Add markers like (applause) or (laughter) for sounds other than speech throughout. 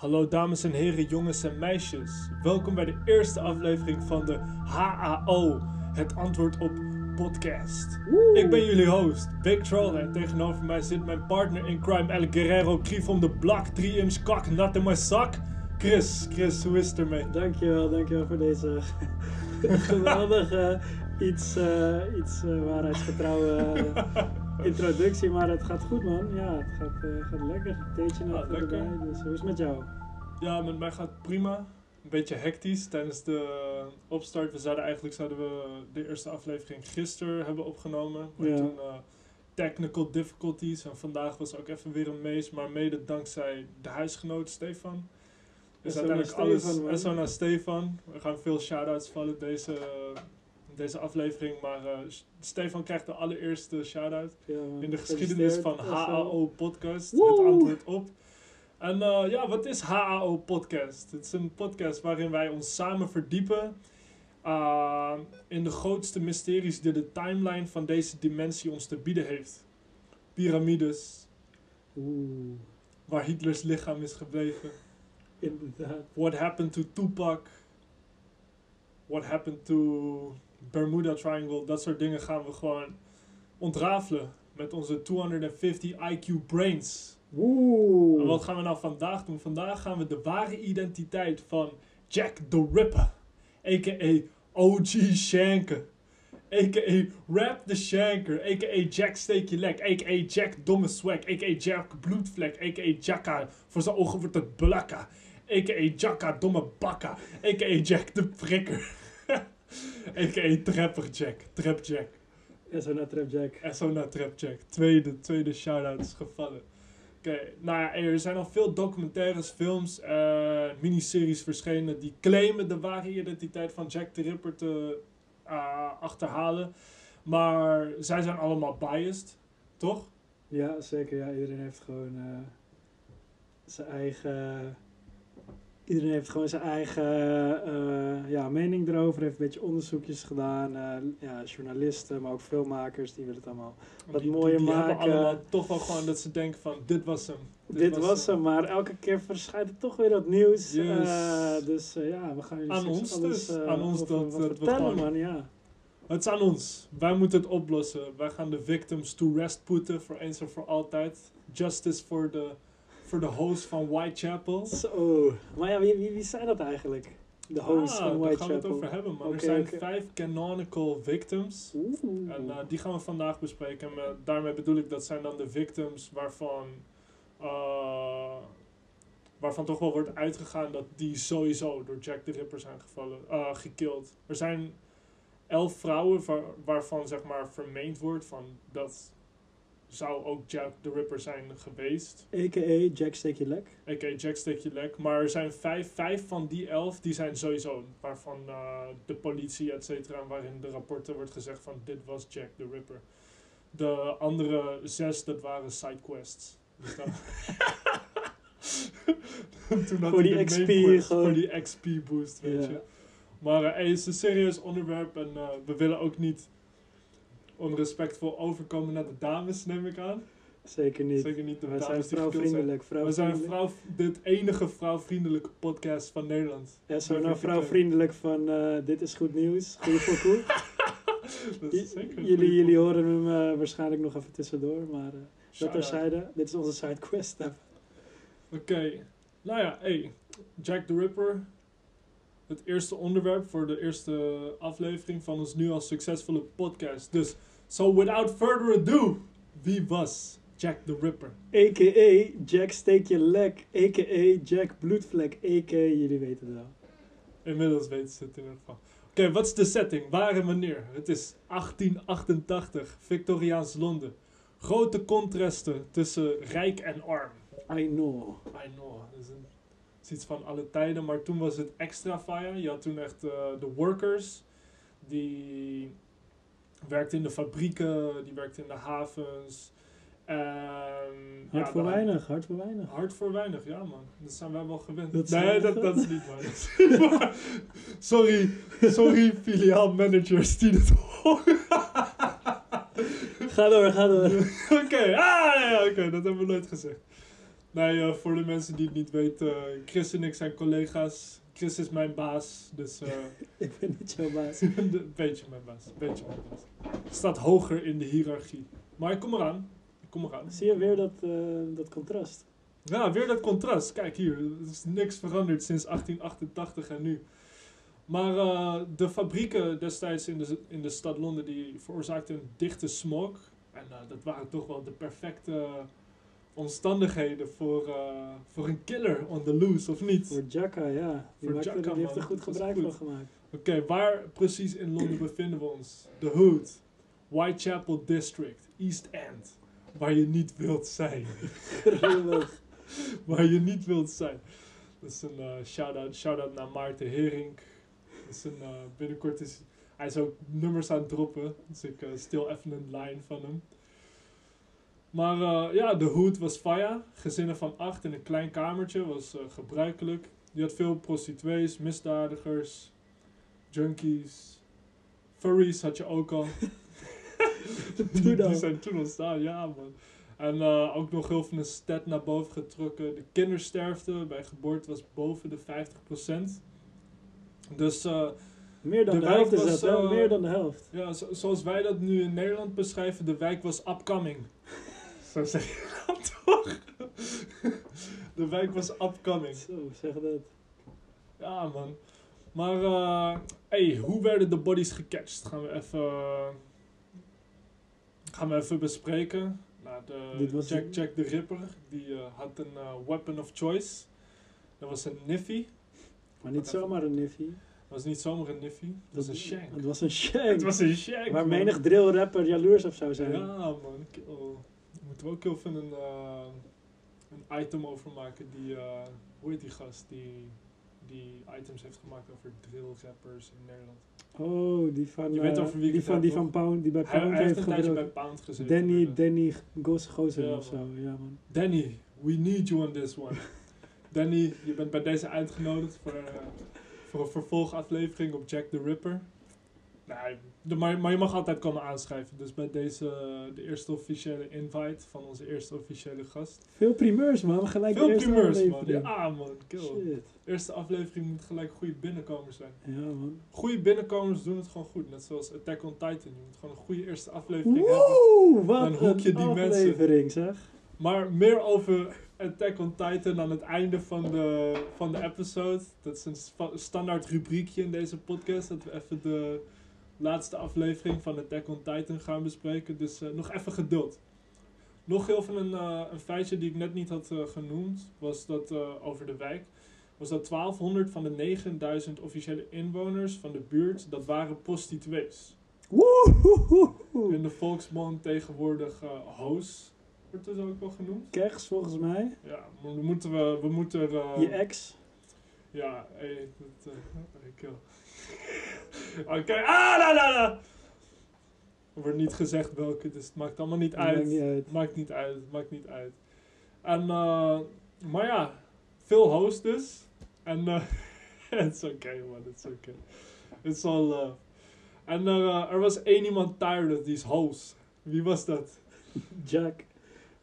Hallo dames en heren, jongens en meisjes. Welkom bij de eerste aflevering van de HAO, het antwoord op podcast. Ik ben jullie host, Big Troll, en tegenover mij zit mijn partner in crime, El Guerrero, Krief om de blak, 3 inch kak, nat in mijn zak. Chris, Chris, hoe is het ermee? Dankjewel, dankjewel voor deze (laughs) geweldige, iets, eh, iets uh, waarheidsgetrouwe eh, (laughs) introductie. Maar het gaat goed man, ja, het gaat, uh, gaat lekker. Theetje net Ah, lekker. erbij, dus hoe is het met jou? Ja, met mij gaat het prima. Een beetje hectisch tijdens de opstart. We zouden eigenlijk zouden we de eerste aflevering gisteren hebben opgenomen. Maar Ja. toen eh, technical difficulties. En vandaag was ook even weer een mees. Maar mede dankzij de huisgenoot Stefan. Dus uiteindelijk alles. Stefan. En zo naar Stefan. We gaan veel shout-outs vallen deze, deze aflevering. Maar eh, Stefan krijgt de allereerste shout-out Ja, in de geschiedenis van. HAO Podcast. Woe! Het antwoord op. En eh, ja, wat is HAO Podcast? Het is een podcast waarin wij ons samen verdiepen uh, in de grootste mysteries die de timeline van deze dimensie ons te bieden heeft. Pyramides, Oeh, waar Hitlers lichaam is gebleven. inderdaad. What happened to Tupac? What happened to Bermuda Triangle? Dat soort dingen gaan we gewoon ontrafelen met onze 250 IQ brains. Oeh. En wat gaan we nou vandaag doen? Vandaag gaan we de ware identiteit van Jack the Ripper, a.k.a. OG Shanker, a.k.a. Rap the Shanker, a.k.a. Jack Steek je lek, a.k.a. Jack Domme Swag, a.k.a. Jack Bloedvlek, a.k.a. Jacka, voor zijn ogen wordt het blakka, a.k.a. Jacka Domme Bakka, a.k.a. Jack de Prikker, (laughs) a.k.a. Trapper Jack, Trap Jack. En zo naar Trapjack. En zo naar Trapjack. Tweede, tweede shout-out is gevallen. Oké, nou ja, er zijn al veel documentaires, films, eh miniseries verschenen die claimen de ware identiteit van Jack the Ripper te eh, achterhalen. Maar zij zijn allemaal biased, toch? Ja, zeker. Ja, iedereen heeft gewoon eh, zijn eigen. Iedereen heeft gewoon zijn eigen eh, ja, mening erover. Heeft een beetje onderzoekjes gedaan. eh, ja, journalisten, maar ook filmmakers, die willen het allemaal. Wat die, mooier die, die hebben maken. allemaal toch wel gewoon dat ze denken van, dit was hem. Dit, was hem, maar elke keer verschijnt er toch weer wat nieuws. Yes. Eh, dus ja, we gaan jullie Aan ons alles, dus. Aan ons dat- wat dat we vertellen, man. Ja. Het is aan ons. Wij moeten het oplossen. Wij gaan de victims to rest putten voor eens en voor altijd. Justice voor de, voor de host van Whitechapel. Zo. Maar ja, wie, wie, wie zijn dat eigenlijk? De hosts ah, van daar gaan we het Whitechapel. over hebben. Maar er zijn vijf canonical victims. Oeh. En eh, die gaan we vandaag bespreken. En daarmee bedoel ik dat zijn dan de victims waarvan, eh, waarvan toch wel wordt uitgegaan dat die sowieso door Jack the Ripper zijn gevallen, eh gekild. Er zijn elf vrouwen waar- waarvan zeg maar vermeend wordt van dat zou ook Jack the Ripper zijn geweest. A.k.a. Jack Steek je lek. Oké, Jack steek je lek. Maar er zijn vijf, vijf van die elf, die zijn sowieso. Waarvan eh, de politie, et cetera, waarin de rapporten wordt gezegd van dit was Jack the Ripper. De andere zes, dat waren sidequests. Dus dan... (laughs) Toen had Voor die XP quest. Voor die XP boost, weet je. Maar hey, het is een serieus onderwerp en eh, we willen ook niet onrespectvol overkomen naar de dames, neem ik aan. Zeker niet. Zeker niet Wij zijn vrouwvriendelijk. We zijn vrouw, dit enige vrouwvriendelijke podcast van Nederland. Ja, zo nou te vrouwvriendelijk van eh, dit is goed nieuws. Goeie (laughs) pokoe. Dat is zeker jullie, jullie horen hem eh, waarschijnlijk nog even tussendoor. Maar eh, dat terzijde. Dit is onze sidequest. (laughs) Oké. Nou ja, hey. Jack the Ripper. Het eerste onderwerp voor de eerste aflevering van ons nu al succesvolle podcast. Dus, so without further ado. Wie was Jack the Ripper? A.k.a. Jack Steek je lek. A.k.a. Jack Bloedvlek. A.k.a. jullie weten het wel. Inmiddels weten ze het in ieder geval. Oké, wat is de setting? Waar en wanneer? Het is 1888, Victoriaans Londen. Grote contrasten tussen rijk en arm. I know. I know, dat is, een, dat is iets van alle tijden, maar toen was het extra fire. Je had toen echt eh, de workers, die werkten in de fabrieken, die werkten in de havens. Ehm, Hard ja, voor dan- weinig, hard voor weinig. Hard voor weinig, ja man. Dat zijn wij wel gewend. Dat nee, dat, dat is niet waar. (laughs) Sorry, sorry filiaalmanagers die dit horen. Ga door, ga door. (laughs) Oké, ah, oké, dat hebben we nooit gezegd. Nee, eh, voor de mensen die het niet weten, Chris en ik zijn collega's. Chris is mijn baas, dus eh, (laughs) Ik ben niet jouw baas. (laughs) een beetje mijn baas. Beetje mijn baas. Staat hoger in de hiërarchie. Maar ik kom eraan. Ik kom eraan. Zie je weer dat, eh, dat contrast? Ja, weer dat contrast. Kijk hier, er is niks veranderd sinds 1888 en nu. Maar eh, de fabrieken destijds in de, in de stad Londen, die veroorzaakten een dichte smog. En dat waren toch wel de perfecte omstandigheden voor, eh, voor een killer on the loose, of niet? Voor Jacka, ja. Die, Voor Jacka, die heeft er goed gebruik goed. van gemaakt. Oké, waar precies in Londen (clears throat) bevinden we ons? The Hood, Whitechapel District, East End. Waar je niet wilt zijn. (laughs) Waar je niet wilt zijn. Dat is een eh, shout-out, shout-out naar Maarten Hering. Dat is een, eh, binnenkort is hij is ook nummers aan het droppen. Dus ik stil even een line van hem. Maar eh, ja, de hoed was faya. Gezinnen van acht in een klein kamertje was eh, gebruikelijk. Die had veel prostituees, misdadigers, junkies. Furries had je ook al. (laughs) die, die zijn toen ontstaan, ja man. En eh, ook nog heel veel een stat naar boven getrokken. De kindersterfte bij geboorte was boven de 50%. Dus Meer dan De helft is was, dat, hè? eh, Meer dan de helft. ja, zo- zoals wij dat nu in Nederland beschrijven, de wijk was upcoming. Zo zeg je dat toch? (laughs) de wijk was upcoming. Zo, zeg dat. Ja, man. Maar, eh hey, hoe werden de bodies gecatcht? Gaan we even, gaan we even bespreken. Nou, Dit de was Jack, een- Jack the Ripper, die eh, had een eh, weapon of choice. Dat was een niffy. Maar niet zomaar een niffy. Dat was niet zomaar een niffy, dat was een shank. Het was een shank. Het was een shank, Waar man. menig drill rapper jaloers op zou zijn. Ja, man. Kill. Moeten we ook heel veel een, eh, een item over maken. Die, eh, hoe heet die gast? Die, die items heeft gemaakt over drill rappers in Nederland. Oh, die van, Je weet eh, over wie die van, heb, die van Pound, die bij Pound hij heeft heeft een bij. Pound gezeten. Danny. Danny Gozer Ja, of zo. man. Ja, man. Danny, we need you on this one. (laughs) Danny, je bent bij deze uitgenodigd voor, voor een vervolgaflevering op Jack the Ripper. De, maar, maar je mag altijd komen aanschrijven. Dus bij deze, eh, de eerste officiële invite van onze eerste officiële gast. Veel primeurs, man. Gelijk de Veel eerste primeurs, man. aflevering. Ja, man. Kill. Shit. Eerste aflevering moet gelijk goede binnenkomers zijn. Ja, man. Goede binnenkomers doen het gewoon goed. Net zoals Attack on Titan. Je moet gewoon een goede eerste aflevering hebben. Woe, wat Dan hoek je een die mensen. aflevering, zeg. Maar meer over Attack on Titan aan het einde van de, van de episode. Dat is een standaard rubriekje in deze podcast. Dat we even de laatste aflevering van Attack on Titan gaan bespreken. Dus eh, nog even geduld. Nog heel veel een, eh, een feitje die ik net niet had eh, genoemd. Was dat over de wijk. Was dat 1200 van de 9000 officiële inwoners van de buurt. Dat waren prostituees. Woe. In de volksmond tegenwoordig hoes. Wordt dat ook wel genoemd? Keks, volgens mij. Ja, moeten, we, we moeten Je ex. Ja, hey, dat... eh, Oké, ah, la, la, la. Er wordt niet gezegd welke, dus het maakt allemaal niet uit. Maakt niet uit. Maakt niet uit, maakt niet uit. En, eh, maar ja, veel hosts dus. En, eh (laughs) het is oké man, is oké. It's all love. En er, eh, er was één iemand tired of these hosts. Wie was dat? Jack.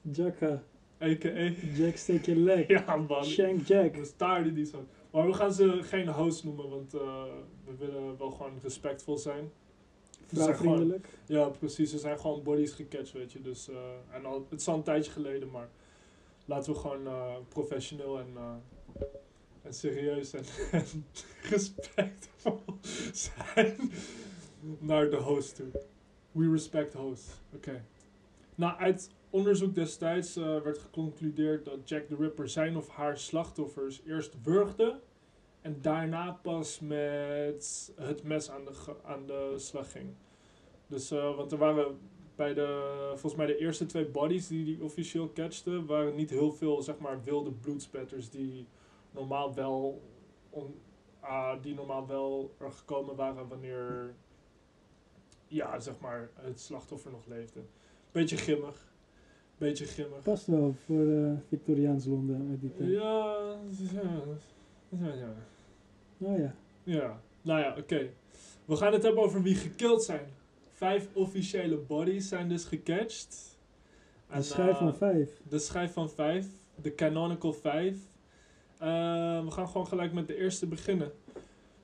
Jacka. A.k.a. Jack, steek je leg. (laughs) Ja man, Shank Jack. We starten die zo. Maar we gaan ze geen host noemen, want eh, we willen wel gewoon respectvol zijn. Gewoon- Vrouwvriendelijk. ja, precies. Ze zijn gewoon bodies gecatcht, weet je. Dus, eh, en al, het is al een tijdje geleden, maar laten we gewoon eh, professioneel en, en serieus en, (laughs) en respectvol zijn naar de host toe. We respect hosts. Oké. Nou, uit onderzoek destijds werd geconcludeerd dat Jack the Ripper zijn of haar slachtoffers eerst wurgde en daarna pas met het mes aan de, aan de slag ging. Dus, eh, want er waren bij de, volgens mij de eerste twee bodies die die officieel catchte, waren niet heel veel, zeg maar, wilde bloedspetters die normaal wel, on, ah, die normaal wel er gekomen waren wanneer, ja, zeg maar, het slachtoffer nog leefde. Beetje grimmig. Beetje grimmig. Past wel voor eh, Victoriaans Londen uit die tijd. Ja, ja, ja. Oh ja. Ja, nou ja, oké. We gaan het hebben over wie gekild zijn. Vijf officiële bodies zijn dus gecatcht. Een schijf eh, van vijf. De schijf van vijf. de Canonical 5. Eh, we gaan gewoon gelijk met de eerste beginnen.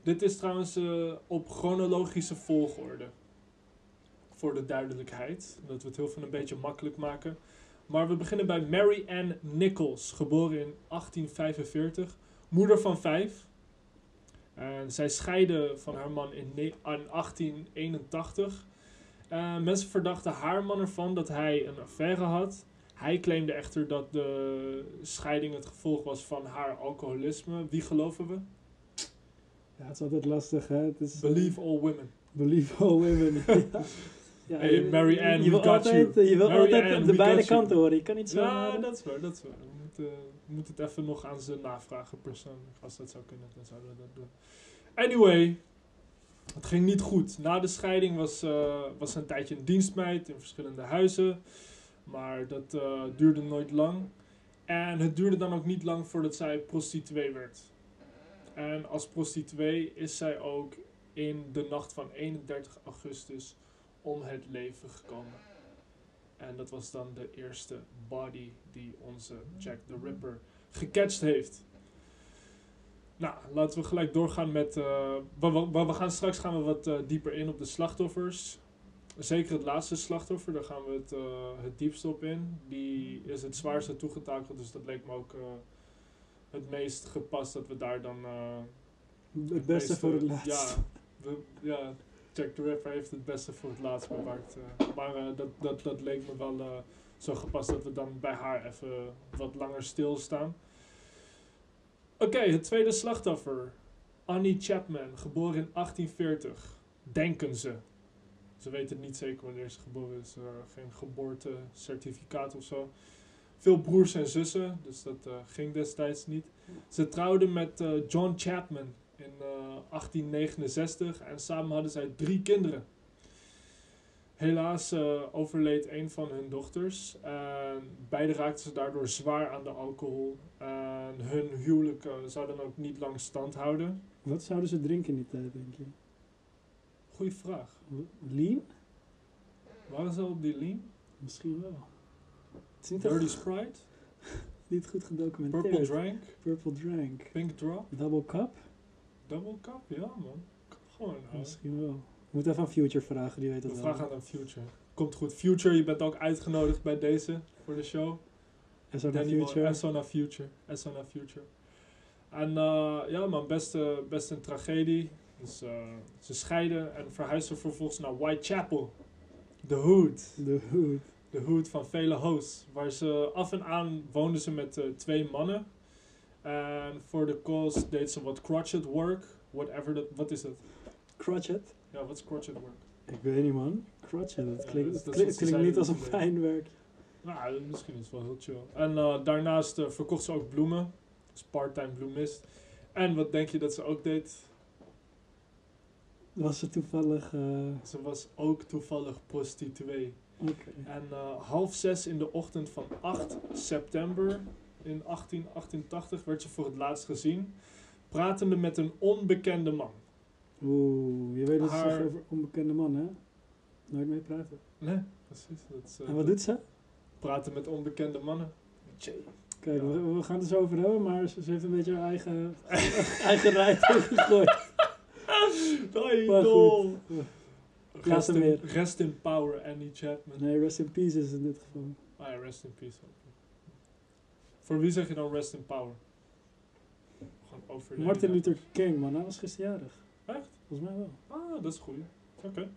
Dit is trouwens eh, op chronologische volgorde. Voor de duidelijkheid. Dat we het heel veel een beetje makkelijk maken. Maar we beginnen bij Mary Ann Nichols, geboren in 1845. Moeder van vijf. En zij scheidde van haar man in, ne- in 1881. Eh, mensen verdachten haar man ervan dat hij een affaire had. Hij claimde echter dat de scheiding het gevolg was van haar alcoholisme. Wie geloven we? Ja, het is altijd lastig, hè. Het is, Believe all women. Believe all women. (laughs) ja. Ja, Hey, Mary Ann, je we wil got altijd, you. je wil Mary altijd Ann, de beide kanten horen. Je kan niet zo... Ja, dat is waar, dat is waar. We moeten het even nog aan ze navragen persoonlijk. Als dat zou kunnen, dan zouden we dat doen. Anyway, het ging niet goed. Na de scheiding was, eh was ze een tijdje een dienstmeid in verschillende huizen. Maar dat eh, duurde nooit lang. En het duurde dan ook niet lang voordat zij prostituee werd. En als prostituee is zij ook in de nacht van 31 augustus om het leven gekomen. En dat was dan de eerste body die onze Jack the Ripper gecatcht heeft. Nou, laten we gelijk doorgaan met. eh, we, we, we- gaan straks gaan we wat eh, dieper in op de slachtoffers. Zeker het laatste slachtoffer, daar gaan we het, eh, het diepst op in. Die is het zwaarste toegetakeld, dus dat leek me ook het meest gepast dat we daar dan. eh, Het beste meeste- voor het laatst. Ja, we, ja, Jack the Ripper heeft het beste voor het laatst bewaard. eh. maar eh, dat, dat, dat leek me wel eh, zo gepast dat we dan bij haar even wat langer stilstaan. Oké, het tweede slachtoffer. Annie Chapman, geboren in 1840. Denken ze. Ze weten niet zeker wanneer ze geboren is. geen geboortecertificaat of zo. Veel broers en zussen, dus dat ging destijds niet. Ze trouwde met John Chapman in eh, 1869 en samen hadden zij drie kinderen. Helaas eh, overleed een van hun dochters. En beide raakten ze daardoor zwaar aan de alcohol. En hun huwelijk eh, zou dan ook niet lang stand houden. Wat zouden ze drinken in die tijd, denk je? Goeie vraag. Lean? Waren ze op die lean? Misschien wel. Het is niet, Dirty echt- Sprite? (laughs) niet goed gedocumenteerd. Purple Drank? Purple Drank. Pink Drop? Double Cup? Double Cup? Ja man. Kan Gewoon. eh, Misschien wel. We moeten even aan Future vragen, die weet We het wel. vragen aan Future. Komt goed. Future, je bent ook uitgenodigd bij deze voor de show. En zo naar Future. SO naar Future. Naar Future. En eh, ja man, best, best een tragedie. Dus, eh, ze scheiden en verhuisden vervolgens naar Whitechapel. De Hood. De Hood. De Hood van vele hosts. Waar ze af en aan woonden ze met eh, twee mannen. En voor de cause deed ze wat crotchet work. Whatever dat, wat is dat? Crotchet? Ja, wat is crotchet work? Ik weet niet man. Crotchet, dat klinkt, dat klinkt, niet als een fijn werk. Nou, misschien is het wel heel chill. En eh, daarnaast eh, verkocht ze ook bloemen. Dus part-time bloemist. En wat denk je dat ze ook deed? Was ze toevallig... eh, Ze was ook toevallig prostituee. Oké. En half zes in de ochtend van 8 september in 1888 werd ze voor het laatst gezien. Pratende met een onbekende man. Oeh, je weet ze Haar- zeggen over onbekende man, hè? Nooit mee praten. Nee, precies. Dat is, eh, En wat doet ze? Praten met onbekende mannen. Kijk, Ja. we, we gaan het er zo over hebben, maar ze, ze heeft een beetje haar eigen, (laughs) eigen rij gegooid. Hey, Maar dol. Laat Rest in, rest in power, Annie Chapman. Nee, rest in peace is het in dit geval. Ah ja, rest in peace. ook. Voor wie zeg je dan rest in power? Gewoon over Martin Luther King, man, hij was gisteren jarig. Echt? Volgens mij wel. Ah, dat is goed. Oké.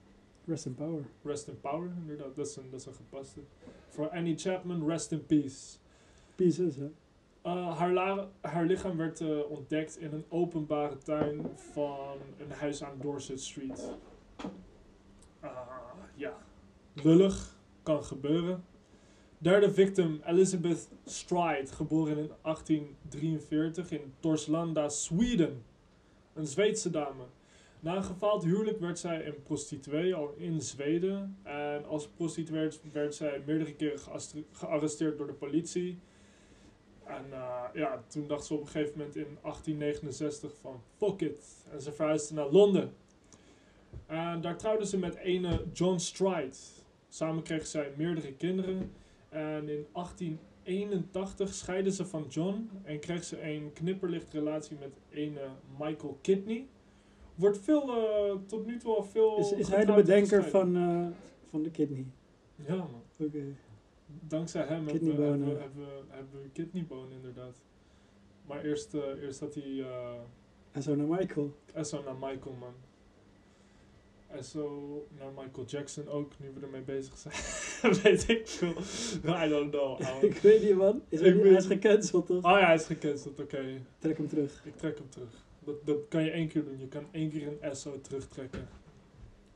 Rest in power. Rest in power, inderdaad. Dat is een, dat is een gepaste. Voor Annie Chapman, rest in peace. Peace is, hè? Uh, haar, la- haar lichaam werd eh, ontdekt in een openbare tuin van een huis aan Dorset Street. Ah, ja. Lullig, kan gebeuren. Derde victim, Elizabeth Stride, geboren in 1843 in Torslanda, Sweden. Een Zweedse dame. Na een gefaald huwelijk werd zij een prostituee al in Zweden. En als prostituee werd, zij meerdere keren gearresteerd door de politie. En eh, ja, toen dacht ze op een gegeven moment in 1869 van fuck it. En ze verhuisde naar Londen. En daar trouwde ze met ene John Stride. Samen kregen zij meerdere kinderen. En in 1881 scheiden ze van John en kreeg ze een knipperlichtrelatie met een eh, Michael Kidney. Wordt veel, eh, tot nu toe al veel. Is, is hij de en bedenker van, eh, van de kidney? Ja, man. Oké. Dankzij hem hebben we, hebben, we, hebben, we, hebben we kidneybonen, inderdaad. Maar eerst, eerst had hij. eh En zo naar Michael. Esso naar Michael, man. Esso naar Michael Jackson ook, nu we ermee bezig zijn. (laughs) Weet ik veel. I don't know, ouwe. ik weet niet, man. Is hij, Ik hij is gecanceld, toch? Oh ja, hij is gecanceld, oké. Trek hem terug. Ik trek hem terug. Dat, dat kan je één keer doen. Je kan één keer een Esso terugtrekken.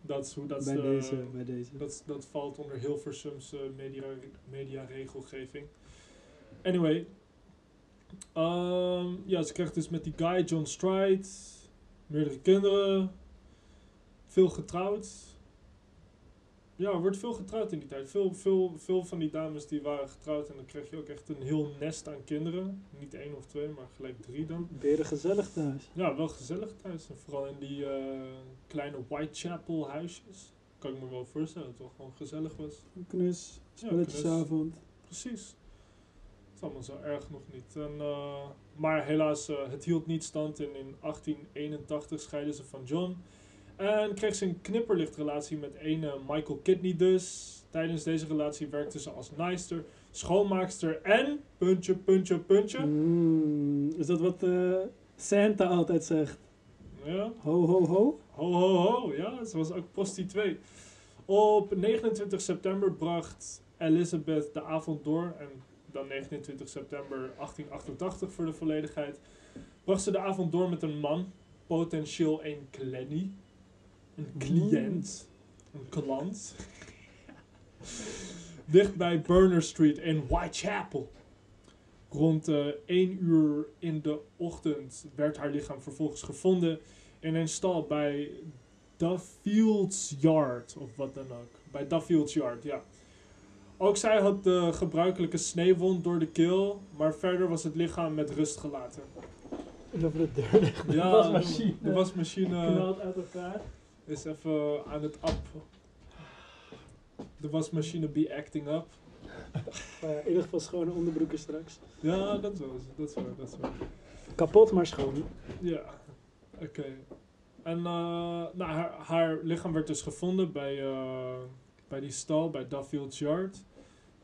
Dat is hoe dat... bij, eh, deze, bij deze. Dat, dat valt onder Hilversum's media, media regelgeving. Anyway. Ehm, ja, ze krijgt dus met die guy, John Stride, meerdere kinderen, veel getrouwd. Ja, er wordt veel getrouwd in die tijd. Veel, veel, veel van die dames die waren getrouwd en dan kreeg je ook echt een heel nest aan kinderen. Niet één of twee, maar gelijk drie dan. Beren gezellig thuis. Ja, wel gezellig thuis. En vooral in die eh, kleine Whitechapel huisjes. Kan ik me wel voorstellen dat het wel gewoon gezellig was. Een knus. Spelletjesavond. Precies. Het is allemaal zo erg nog niet. En, eh, maar helaas, eh, het hield niet stand. En in 1881 scheiden ze van John. En kreeg ze een knipperlichtrelatie met een Michael Kidney dus. Tijdens deze relatie werkte ze als naaister, schoonmaakster en... Puntje, puntje, puntje. Mm, is dat wat eh, Santa altijd zegt? Ja. Ho, ho, ho? Ho, ho, ho. Ja, ze was ook prostituee. Op 29 september bracht Elizabeth de avond door. En dan 29 september 1888 voor de volledigheid. Bracht ze de avond door met een man. Potentieel een klenny. Een cliënt. Een klant. (laughs) Dicht bij Burner Street in Whitechapel. Rond eh 1 uur in de ochtend werd haar lichaam vervolgens gevonden in een stal bij Duffields Yard, of wat dan ook. Bij Duffields Yard, ja. Ook zij had de gebruikelijke sneeuwwond door de keel, maar verder was het lichaam met rust gelaten. Over de deur ligt de Ja, (laughs) wasmachine. de wasmachine knalt uit elkaar. Is even aan het up. De wasmachine be acting up. (laughs) In ieder geval schone onderbroeken straks. Ja, dat het, dat is waar, dat is waar. Kapot, maar schoon. Ja, oké. En eh, nou, haar, haar lichaam werd dus gevonden bij, eh, bij die stal, bij Duffield's Yard.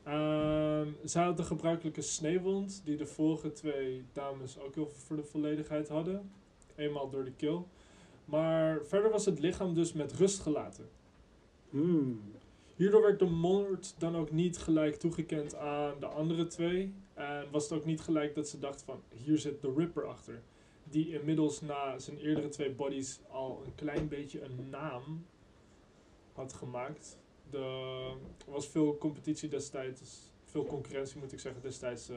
Ehm, zij had de gebruikelijke sneeuwwond, die de vorige twee dames ook heel voor de volledigheid hadden. Eenmaal door de keel. Maar verder was het lichaam dus met rust gelaten. Hmm. Hierdoor werd de moord dan ook niet gelijk toegekend aan de andere twee. En was het ook niet gelijk dat ze dacht van, hier zit de Ripper achter. Die inmiddels na zijn eerdere twee bodies al een klein beetje een naam had gemaakt. De, er was veel competitie destijds, veel concurrentie moet ik zeggen destijds, eh,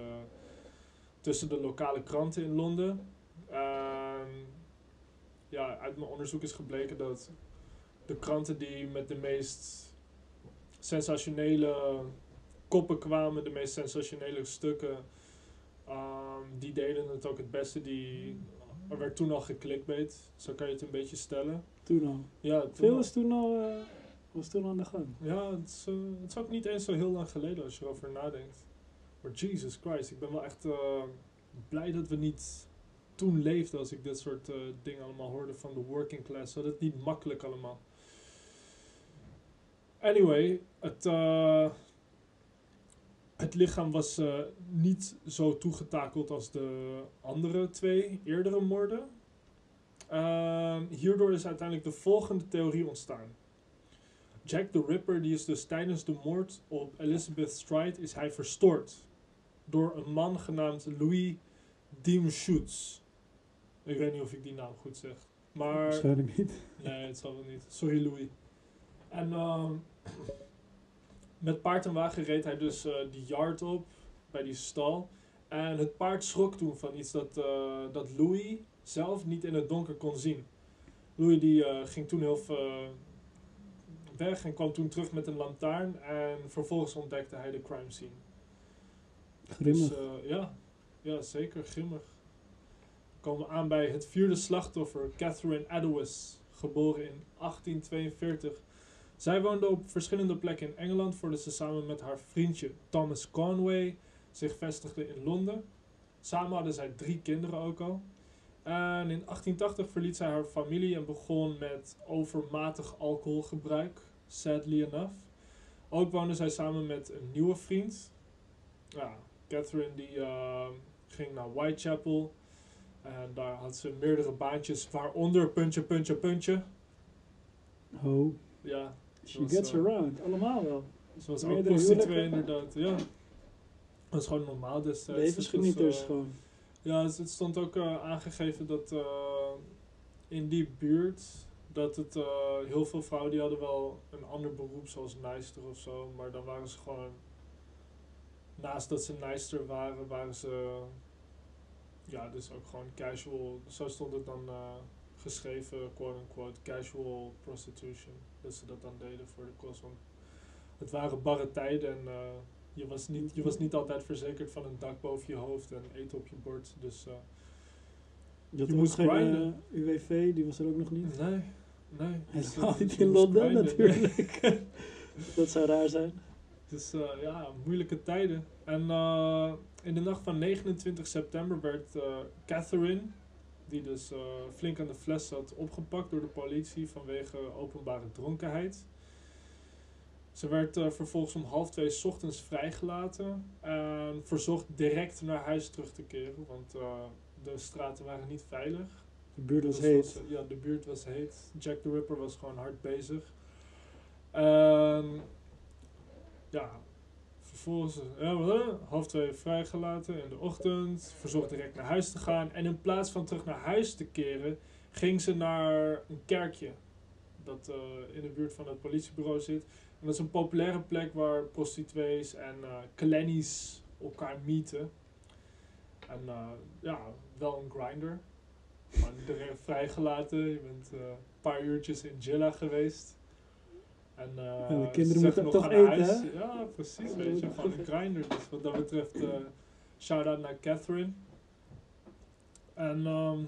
tussen de lokale kranten in Londen. Ehm, ja, uit mijn onderzoek is gebleken dat de kranten die met de meest sensationele koppen kwamen, de meest sensationele stukken, ehm, die deden het ook het beste. Die, er werd toen al geklikbait, zo kan je het een beetje stellen. Toen al. Ja, toen Veel al- is toen al, eh, was toen aan de gang. ja het, is, eh, het is ook niet eens zo heel lang geleden als je erover nadenkt. Maar Jesus Christ, ik ben wel echt eh, blij dat we niet toen leefden als ik dit soort eh, dingen allemaal hoorde van de working class. Dat het niet makkelijk allemaal. Anyway, het, eh, het lichaam was eh, niet zo toegetakeld als de andere twee eerdere moorden. Ehm, hierdoor is uiteindelijk de volgende theorie ontstaan. Jack the Ripper die is dus tijdens de moord op Elizabeth Stride is hij verstoord door een man genaamd Louis Diemschutz. Ik weet niet of ik die naam goed zeg. Maar Waarschijnlijk niet. Nee, het zal wel niet. Sorry, Louis. En ehm, met paard en wagen reed hij dus eh, die yard op, bij die stal. En het paard schrok toen van iets dat, eh, dat Louis zelf niet in het donker kon zien. Louis die eh, ging toen heel veel weg en kwam toen terug met een lantaarn. En vervolgens ontdekte hij de crime scene. Grimmig. Dus, ja. ja, zeker grimmig. We komen aan bij het vierde slachtoffer, Catherine Adowis, geboren in 1842. Zij woonde op verschillende plekken in Engeland voordat ze samen met haar vriendje Thomas Conway zich vestigde in Londen. Samen hadden zij drie kinderen ook al. En in 1880 verliet zij haar familie en begon met overmatig alcoholgebruik, sadly enough. Ook woonde zij samen met een nieuwe vriend. Catherine die eh, ging naar Whitechapel. En daar had ze meerdere baantjes, waaronder puntje, puntje, puntje. Oh, Ja, she was, gets eh, around. Allemaal wel. ze was ook Meerdere prostituee huwelijken. inderdaad. Ja, dat is gewoon normaal destijds. Levensgenieters Het was, eh, gewoon. Ja, het, het stond ook eh, aangegeven dat eh, in die buurt dat het eh, heel veel vrouwen die hadden wel een ander beroep zoals nijster of zo, maar dan waren ze gewoon naast dat ze nijster waren, waren ze ja, dus ook gewoon casual, zo stond het dan eh, geschreven, quote unquote, casual prostitution. Dat ze dat dan deden voor de kost. Want het waren barre tijden en eh, je, was niet, je was niet altijd verzekerd van een dak boven je hoofd en eten op je bord. Dus eh, Je, moest geen grinden. UWV, die was er ook nog niet. nee, nee. Helemaal eh, niet in Londen grinden. natuurlijk. (laughs) Dat zou raar zijn. Dus ja, moeilijke tijden. En eh, in de nacht van 29 september werd eh, Catherine, die dus eh, flink aan de fles zat, opgepakt door de politie vanwege openbare dronkenheid. Ze werd eh, vervolgens om half twee 's ochtends vrijgelaten en verzocht direct naar huis terug te keren, want de straten waren niet veilig. De buurt was Dus heet. was, ja, de buurt was heet. Jack the Ripper was gewoon hard bezig. Ehm, ja, vervolgens half twee vrijgelaten in de ochtend. Verzocht direct naar huis te gaan. En in plaats van terug naar huis te keren, ging ze naar een kerkje. Dat eh, in de buurt van het politiebureau zit. En dat is een populaire plek waar prostituees en eh clannies elkaar meeten. En eh, ja, wel een grinder. Maar direct vrijgelaten. Je bent een paar uurtjes in Jilla geweest. En, Ja, (laughs) de kinderen moeten nog toch eten, huis. hè? Ja, precies. Weet je, gewoon een grinder. Dus wat dat betreft, eh shout-out naar Catherine. En ehm,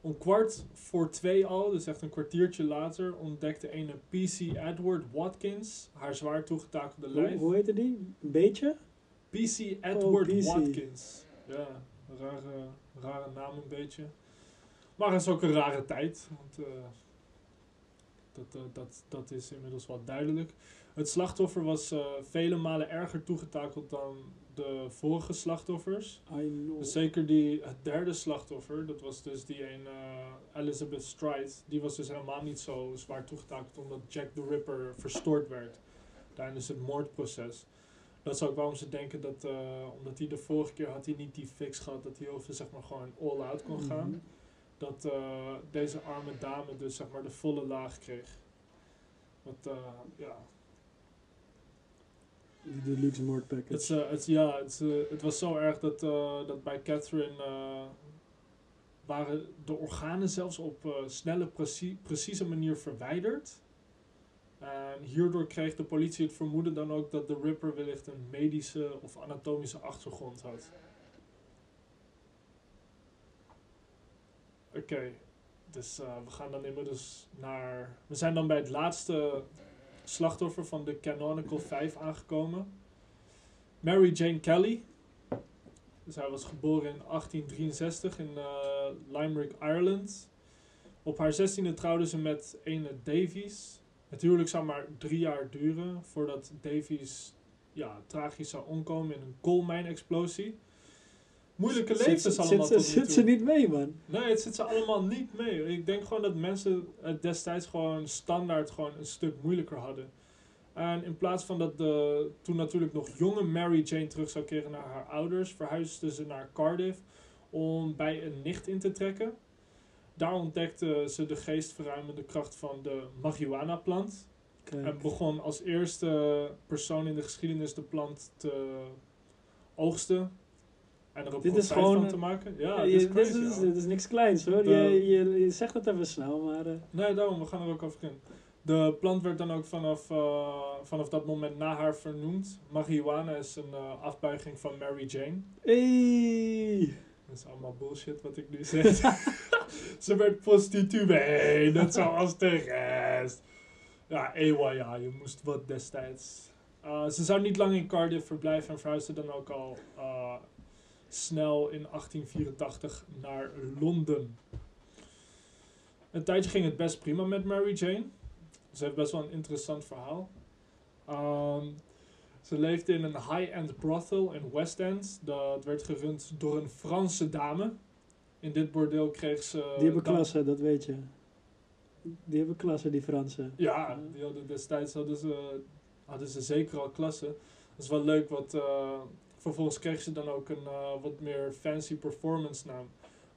om kwart voor twee al, dus echt een kwartiertje later, ontdekte een PC Edward Watkins haar zwaar toegetakelde Hoe, lijf. hoe heette die? Een beetje? PC Edward PC. Watkins. Ja, rare, rare naam een beetje. Maar het is ook een rare tijd. Want eh, dat, eh, dat, dat is inmiddels wel duidelijk. Het slachtoffer was eh, vele malen erger toegetakeld dan de vorige slachtoffers. Dus zeker die, het derde slachtoffer, dat was dus die een eh, Elizabeth Stride, die was dus helemaal niet zo zwaar toegetakeld omdat Jack the Ripper verstoord werd tijdens het moordproces. Dat is ook waarom ze denken dat, omdat hij de vorige keer had hij niet die fix gehad, dat hij over zeg maar gewoon all out kon gaan. Mhm. Dat eh, deze arme dame dus zeg maar de volle laag kreeg. Wat, eh, ja, Die deluxe moord package. Eh, ja, het, was zo erg dat, dat bij Catherine waren de organen zelfs op snelle, precie- precieze manier verwijderd. En hierdoor kreeg de politie het vermoeden dan ook dat de Ripper wellicht een medische of anatomische achtergrond had. Oké, dus eh, we gaan dan inmiddels naar. We zijn dan bij het laatste slachtoffer van de Canonical 5 aangekomen. Mary Jane Kelly. Dus hij was geboren in 1863 in eh, Limerick, Ireland. Op haar 16e trouwde ze met ene Davies. Het huwelijk zou maar drie jaar duren voordat Davies ja, tragisch zou omkomen in een coalmine-explosie. Moeilijke Zit- levens zit- allemaal Zit, zit toe. ze niet mee, man? Nee, het zit ze allemaal niet mee. Ik denk gewoon dat mensen het destijds gewoon standaard gewoon een stuk moeilijker hadden. En in plaats van dat de toen natuurlijk nog jonge Mary Jane terug zou keren naar haar ouders, verhuisde ze naar Cardiff om bij een nicht in te trekken. Daar ontdekte ze de geestverruimende kracht van de marihuana-plant. En begon als eerste persoon in de geschiedenis de plant te oogsten. En er Dit is gewoon te maken. Ja, Ja, dit is dit, crazy, is, dit is niks kleins hoor. De- Je, je, je zegt het even snel, maar. eh, Nee, daarom, we gaan er ook over in. De plant werd dan ook vanaf, eh, vanaf dat moment na haar vernoemd. Marihuana is een eh, afbuiging van Mary Jane. Hey! Dat is allemaal bullshit wat ik nu zeg. (laughs) Ze werd prostituee, net zoals de rest. Ja, ewa, ja, je moest wat destijds. Ze zou niet lang in Cardiff verblijven en verhuisde dan ook al snel in 1884 naar Londen. Een tijdje ging het best prima met Mary Jane. Ze heeft best wel een interessant verhaal. Ehm, ze leefde in een high-end brothel in West End. Dat werd gerund door een Franse dame. In dit bordeel kreeg ze... Die hebben klasse, dat weet je. Die hebben klasse, die Fransen. Ja, die hadden destijds hadden ze, hadden ze zeker al klasse. Dat is wel leuk, wat, eh, vervolgens kreeg ze dan ook een eh, wat meer fancy performance naam.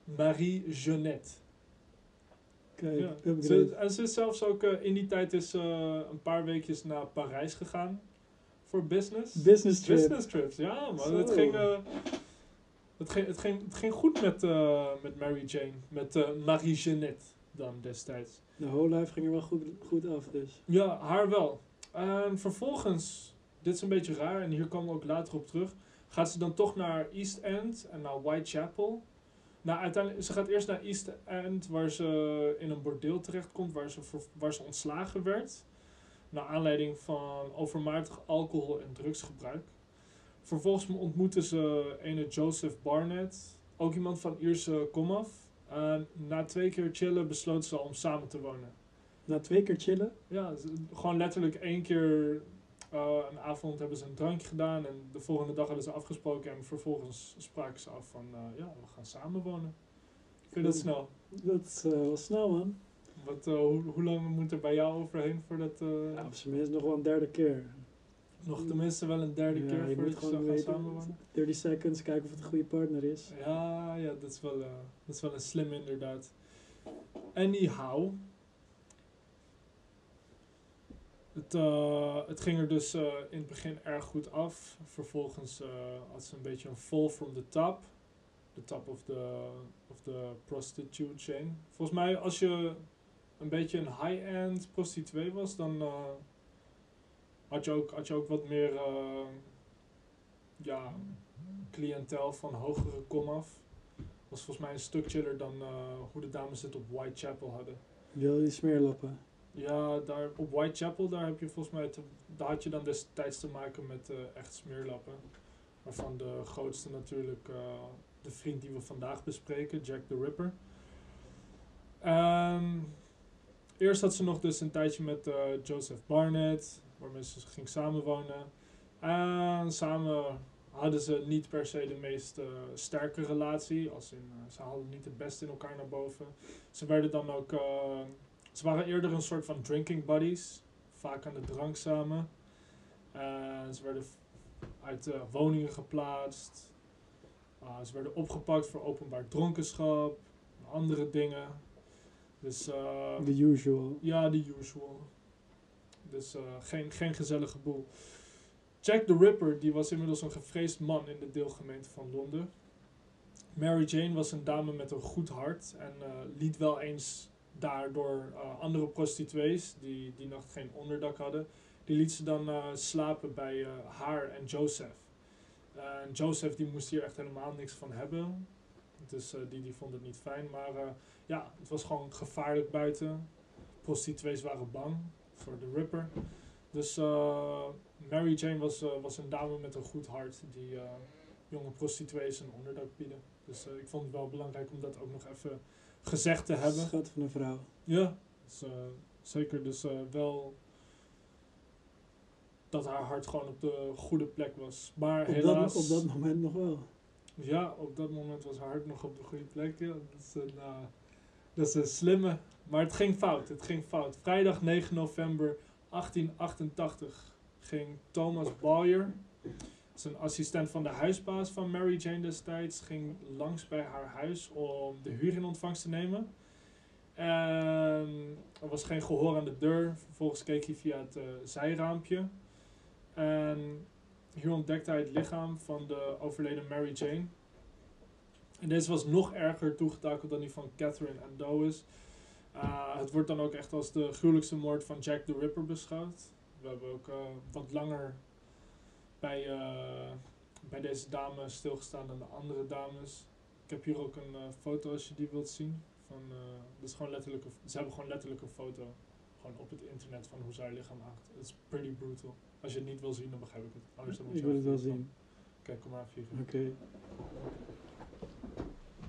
Marie Jeannette. Kijk, Ja. Ze, en ze is zelfs ook eh, in die tijd is, eh, een paar weekjes naar Parijs gegaan voor business. Business trip. Business trips, ja man. Zo. Het ging, het, ging, het, ging, het ging goed met, met Mary Jane. Met Marie Jeannette dan destijds. De whole life ging er wel goed, goed af, dus. Ja, haar wel. En vervolgens, dit is een beetje raar en hier komen we ook later op terug, gaat ze dan toch naar East End en naar Whitechapel. Nou, uiteindelijk, ze gaat eerst naar East End, waar ze in een bordeel terechtkomt, waar ze, ver- waar ze ontslagen werd. Naar aanleiding van overmatig alcohol- en drugsgebruik. Vervolgens ontmoeten ze ene Joseph Barnett, ook iemand van Ierse komaf. En na twee keer chillen besloot ze om samen te wonen. Na twee keer chillen. Ja, gewoon letterlijk één keer eh, een avond hebben ze een drankje gedaan en de volgende dag hadden ze afgesproken en vervolgens spraken ze af van eh, ja, we gaan samenwonen. Ik vind dat snel. Dat is eh, wel snel, man. Wat, hoe, hoe lang moet er bij jou overheen voordat Ja, op zijn minst nog wel een derde keer. nog tenminste wel een derde Ja, keer je voordat moet je zou gaan weten. samenwonen? 30 seconds, kijken of het een goede partner is. Ja, ja dat, is wel, dat is wel een slim inderdaad. Anyhow. Het, eh, het ging er dus eh, in het begin erg goed af. Vervolgens eh, had ze een beetje een fall from the top. The top of the, of the prostitute chain. Volgens mij als je een beetje een high-end prostituee was, dan had, je ook, had je ook wat meer ja, cliëntel van hogere kom af. Was volgens mij een stuk chiller dan hoe de dames het op Whitechapel hadden. Wil je smeerlappen? Ja, daar op Whitechapel, daar heb je volgens mij te, daar had je dan destijds te maken met eh, echt smeerlappen. Waarvan de grootste natuurlijk eh, de vriend die we vandaag bespreken, Jack the Ripper. Ehm, eerst had ze nog dus een tijdje met eh, Joseph Barnett, waarmee ze ging samenwonen. En samen hadden ze niet per se de meest sterke relatie. Als in, ze hadden niet het beste in elkaar naar boven. Ze werden dan ook... eh, ze waren eerder een soort van drinking buddies. Vaak aan de drank samen. En ze werden uit eh, woningen geplaatst. Ah, ze werden opgepakt voor openbaar dronkenschap. en Andere dingen. Dus eh, The usual. ja, the usual. Dus eh, geen, geen gezellige boel. Jack the Ripper die was inmiddels een gevreesd man in de deelgemeente van Londen. Mary Jane was een dame met een goed hart en eh, liet wel eens daardoor eh, andere prostituees die die nacht geen onderdak hadden, die liet ze dan eh, slapen bij eh, haar en Joseph. En Joseph die moest hier echt helemaal niks van hebben. Dus die, die vond het niet fijn. Maar ja, het was gewoon gevaarlijk buiten. Prostituees waren bang voor de Ripper. Dus Mary Jane was, was een dame met een goed hart die jonge prostituees een onderdak bieden. Dus ik vond het wel belangrijk om dat ook nog even gezegd te hebben. Schat van een vrouw. Ja, dus, eh, zeker. Dus eh, wel dat haar hart gewoon op de goede plek was. Maar Op helaas... dat, op dat moment nog wel. Ja, op dat moment was haar hart nog op de goede plek. Ja. Dat, is een, eh, dat is een slimme. Maar het ging fout. Het ging fout. Vrijdag 9 november 1888 ging Thomas Boyer, zijn assistent van de huisbaas van Mary Jane destijds, ging langs bij haar huis om de huur in ontvangst te nemen. En er was geen gehoor aan de deur. Vervolgens keek hij via het eh, zijraampje. En hier ontdekte hij het lichaam van de overleden Mary Jane. En deze was nog erger toegetakeld dan die van Catherine and Dowes. Uh, het wordt dan ook echt als de gruwelijkste moord van Jack the Ripper beschouwd. We hebben ook uh, wat langer bij, uh, bij deze dame stilgestaan dan de andere dames. Ik heb hier ook een uh, foto als je die wilt zien. Van, uh, dat is gewoon letterlijk ze hebben gewoon letterlijk een foto Gewoon op het internet van hoe zij haar lichaam haakt. Het is pretty brutal. Als je het niet wil zien, dan begrijp ik het. Anders dan moet Ik je wil het wel even- zien. Kijk, kom maar vliegen. Oké.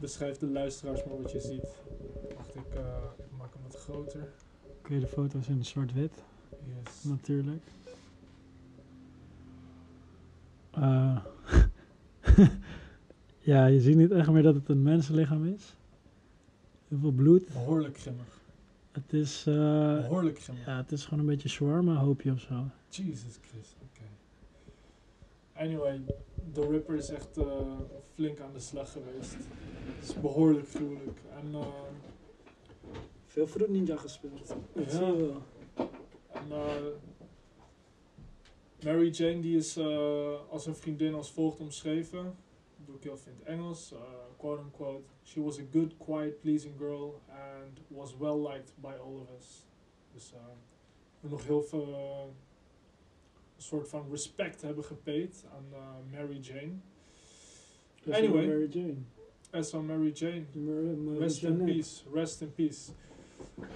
Beschrijf de luisteraars maar wat je ziet. Wacht, ik, eh, ik maak hem wat groter. Oké, de foto's in zwart-wit, Yes. natuurlijk. Eh, (laughs) ja, je ziet niet echt meer dat het een mensenlichaam is. Heel veel bloed. Behoorlijk grimmig. Het is, eh, Behoorlijk grimmig. ja, het is gewoon een beetje shawarma hoopje of zo. Jesus Christ, oké. Anyway, The Ripper is echt eh, flink aan de slag geweest. Het is behoorlijk gruwelijk. En, eh, Veel Fruit Ninja gespeeld. Dat zie je wel. en Mary Jane die is eh, als een vriendin als volgt omschreven. Dat doe ik heel in het Engels. eh, quote unquote. She was a good, quiet, pleasing girl and was well liked by all of us. Dus eh we nog heel veel een soort van respect hebben gepaid aan Mary Jane. Anyway. Mary Jane. As on Mary Jane. Mary Rest in peace. Rest in peace.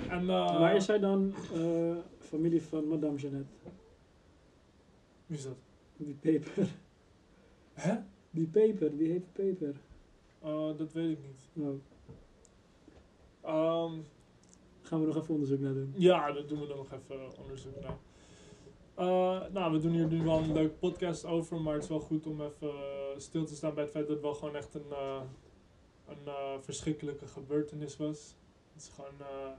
En, Maar is hij dan eh, familie van Madame Jeannette? Wie is dat? Die peper. (laughs) Hè? Die peper, die heet peper. Eh, dat weet ik niet. Oh, Ehm, gaan we nog even onderzoek naar doen. ja, daar doen we nog even onderzoek naar. Eh, nou, we doen hier nu wel een leuke podcast over, maar het is wel goed om even stil te staan bij het feit dat het wel gewoon echt een, eh, een verschrikkelijke gebeurtenis was. Het is gewoon eh,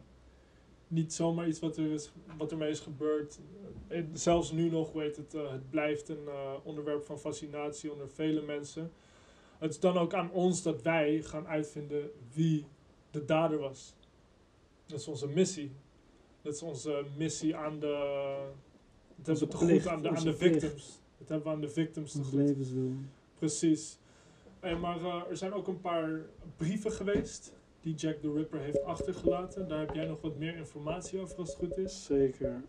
niet zomaar iets wat, er is, wat ermee is gebeurd. Eh, zelfs nu nog, weet het, eh, het blijft een eh, onderwerp van fascinatie onder vele mensen. Het is dan ook aan ons dat wij gaan uitvinden wie de dader was. Dat is onze missie. Dat is onze missie aan de. Dat hebben we te goed aan de, aan de victims. Dat hebben we aan de victims te goed. Precies. Hey, maar er zijn ook een paar brieven geweest die Jack the Ripper heeft achtergelaten. Daar heb jij nog wat meer informatie over als het goed is. Zeker.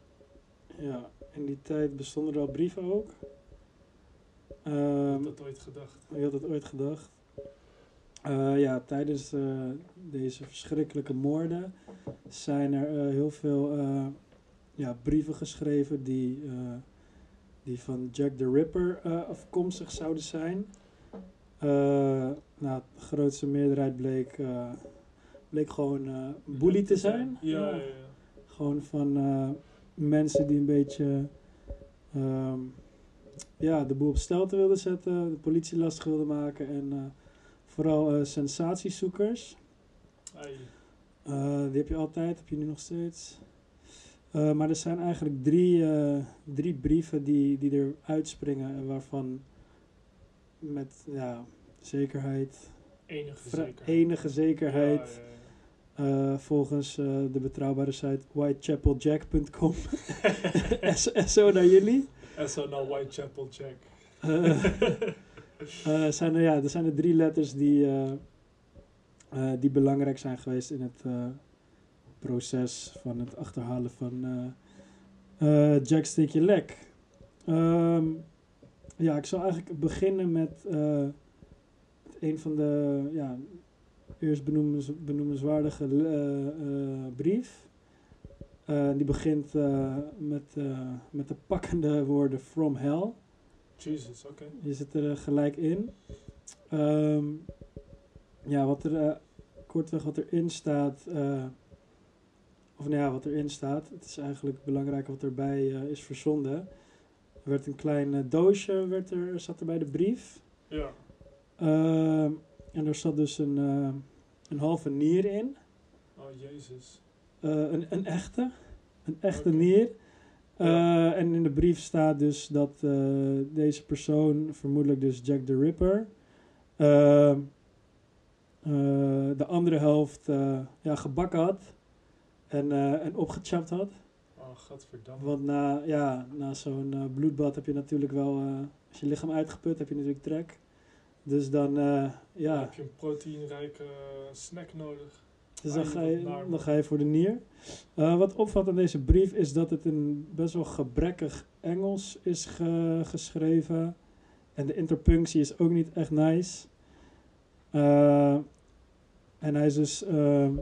Ja, in die tijd bestonden er al brieven ook. Ehm, Had dat ooit gedacht? Je had het ooit gedacht. Ja, tijdens eh, deze verschrikkelijke moorden zijn er eh, heel veel eh, ja, brieven geschreven die, die van Jack the Ripper afkomstig zouden zijn. Nou, de grootste meerderheid bleek, bleek gewoon eh bully te zijn. Ja, ja, ja. Gewoon van eh, mensen die een beetje ehm, ja, de boel op stelte wilden zetten, de politie lastig wilden maken en eh, vooral sensatiezoekers. Die heb je altijd, heb je nu nog steeds. Maar er zijn eigenlijk drie, drie brieven die, die er uitspringen en waarvan met ja, zekerheid, Enige zekerheid. enige zekerheid, Ja, ja, ja. Eh, volgens eh, de betrouwbare site whitechapeljack.com. SO (laughs) naar jullie. En zo naar Whitechapel Jack. Eh, (laughs) eh, zijn er, ja, er zijn er drie letters die, die belangrijk zijn geweest in het proces van het achterhalen van Jack Steek je lek. Ehm, ja, ik zal eigenlijk beginnen met een van de ja, eerst benoemens, benoemenswaardige eh, eh, brief. Eh, die begint met, met de pakkende woorden From Hell. Jesus, oké. Je zit er gelijk in. Ehm, ja, wat er kortweg wat erin staat. of nou ja, wat erin staat. Het is eigenlijk belangrijk wat erbij eh, is verzonden. Er werd een klein doosje werd er, zat er bij de brief. Ja. Ehm, en er zat dus een, een halve nier in. Oh, Jezus. Eh, een, een echte. Een echte nier. Eh, Ja. En in de brief staat dus dat eh, deze persoon, vermoedelijk dus Jack the Ripper, de andere helft ja, gebakken had en, en opgechapt had. Oh, godverdamme. Want na, ja, na zo'n bloedbad heb je natuurlijk wel, als je lichaam uitgeput, heb je natuurlijk trek. Dus dan, eh, Dan ja, heb je een proteïnrijke snack nodig. Dus dan ga, je, dan ga je voor de nier. Eh, wat opvalt aan deze brief is dat het in best wel gebrekkig Engels is ge- geschreven. En de interpunctie is ook niet echt nice. Eh, en hij is dus ehm,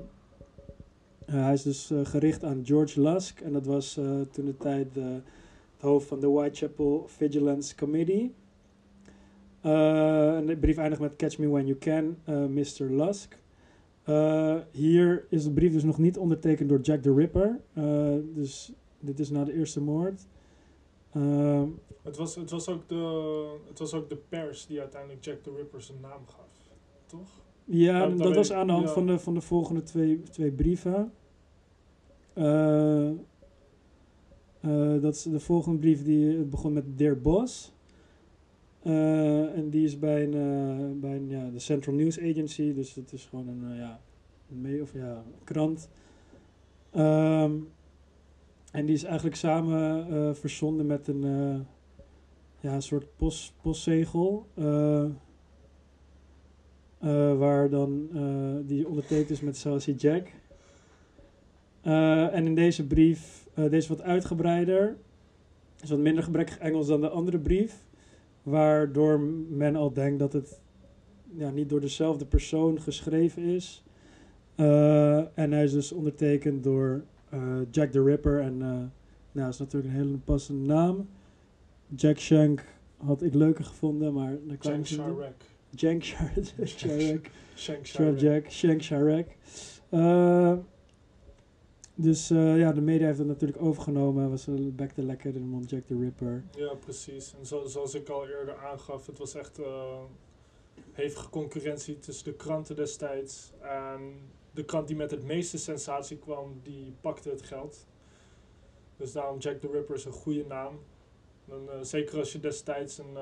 Eh, hij is dus eh, gericht aan George Lusk. En dat was eh, toen de tijd de, het hoofd van de Whitechapel Vigilance Committee. Eh, de brief eindigt met Catch me when you can, eh, Mr. Lusk. Eh, hier is de brief dus nog niet ondertekend door Jack the Ripper. Dus dit is na de eerste moord. Ehm, Het was, het, was ook de, het was ook de pers die uiteindelijk Jack the Ripper zijn naam gaf. Toch? Ja, Nou, dat, was aan de hand ja. van, de, van de volgende twee, twee brieven. Dat is de volgende brief die het begon met Dear Boss. Eh, en die is bij, een, eh, bij een, ja, de Central News Agency. Dus het is gewoon een, eh, ja, mee, of, ja, een krant. Ehm, en die is eigenlijk samen verzonden met een, ja, een soort post, postzegel. Waar dan die ondertekend is met Saucy Jack. En in deze brief, deze is wat uitgebreider, is wat minder gebrekkig Engels dan de andere brief, waardoor men al denkt dat het ja, niet door dezelfde persoon geschreven is. Eh, en hij is dus ondertekend door eh, Jack the Ripper en uh, nou, dat is natuurlijk een hele passende naam. Jack Shank had ik leuker gevonden, maar. Sharek. (laughs) Sharek. Sharek. Shank Sharek. Jack, Shank Sharek. Dus eh, ja, de media heeft het natuurlijk overgenomen. Was back to lekker de mond Jack the Ripper. Ja, precies. En zo, zoals ik al eerder aangaf, het was echt eh, hevige concurrentie tussen de kranten destijds. En de krant die met het meeste sensatie kwam, die pakte het geld. Dus daarom Jack the Ripper is een goede naam. Dan, eh, zeker als je destijds een,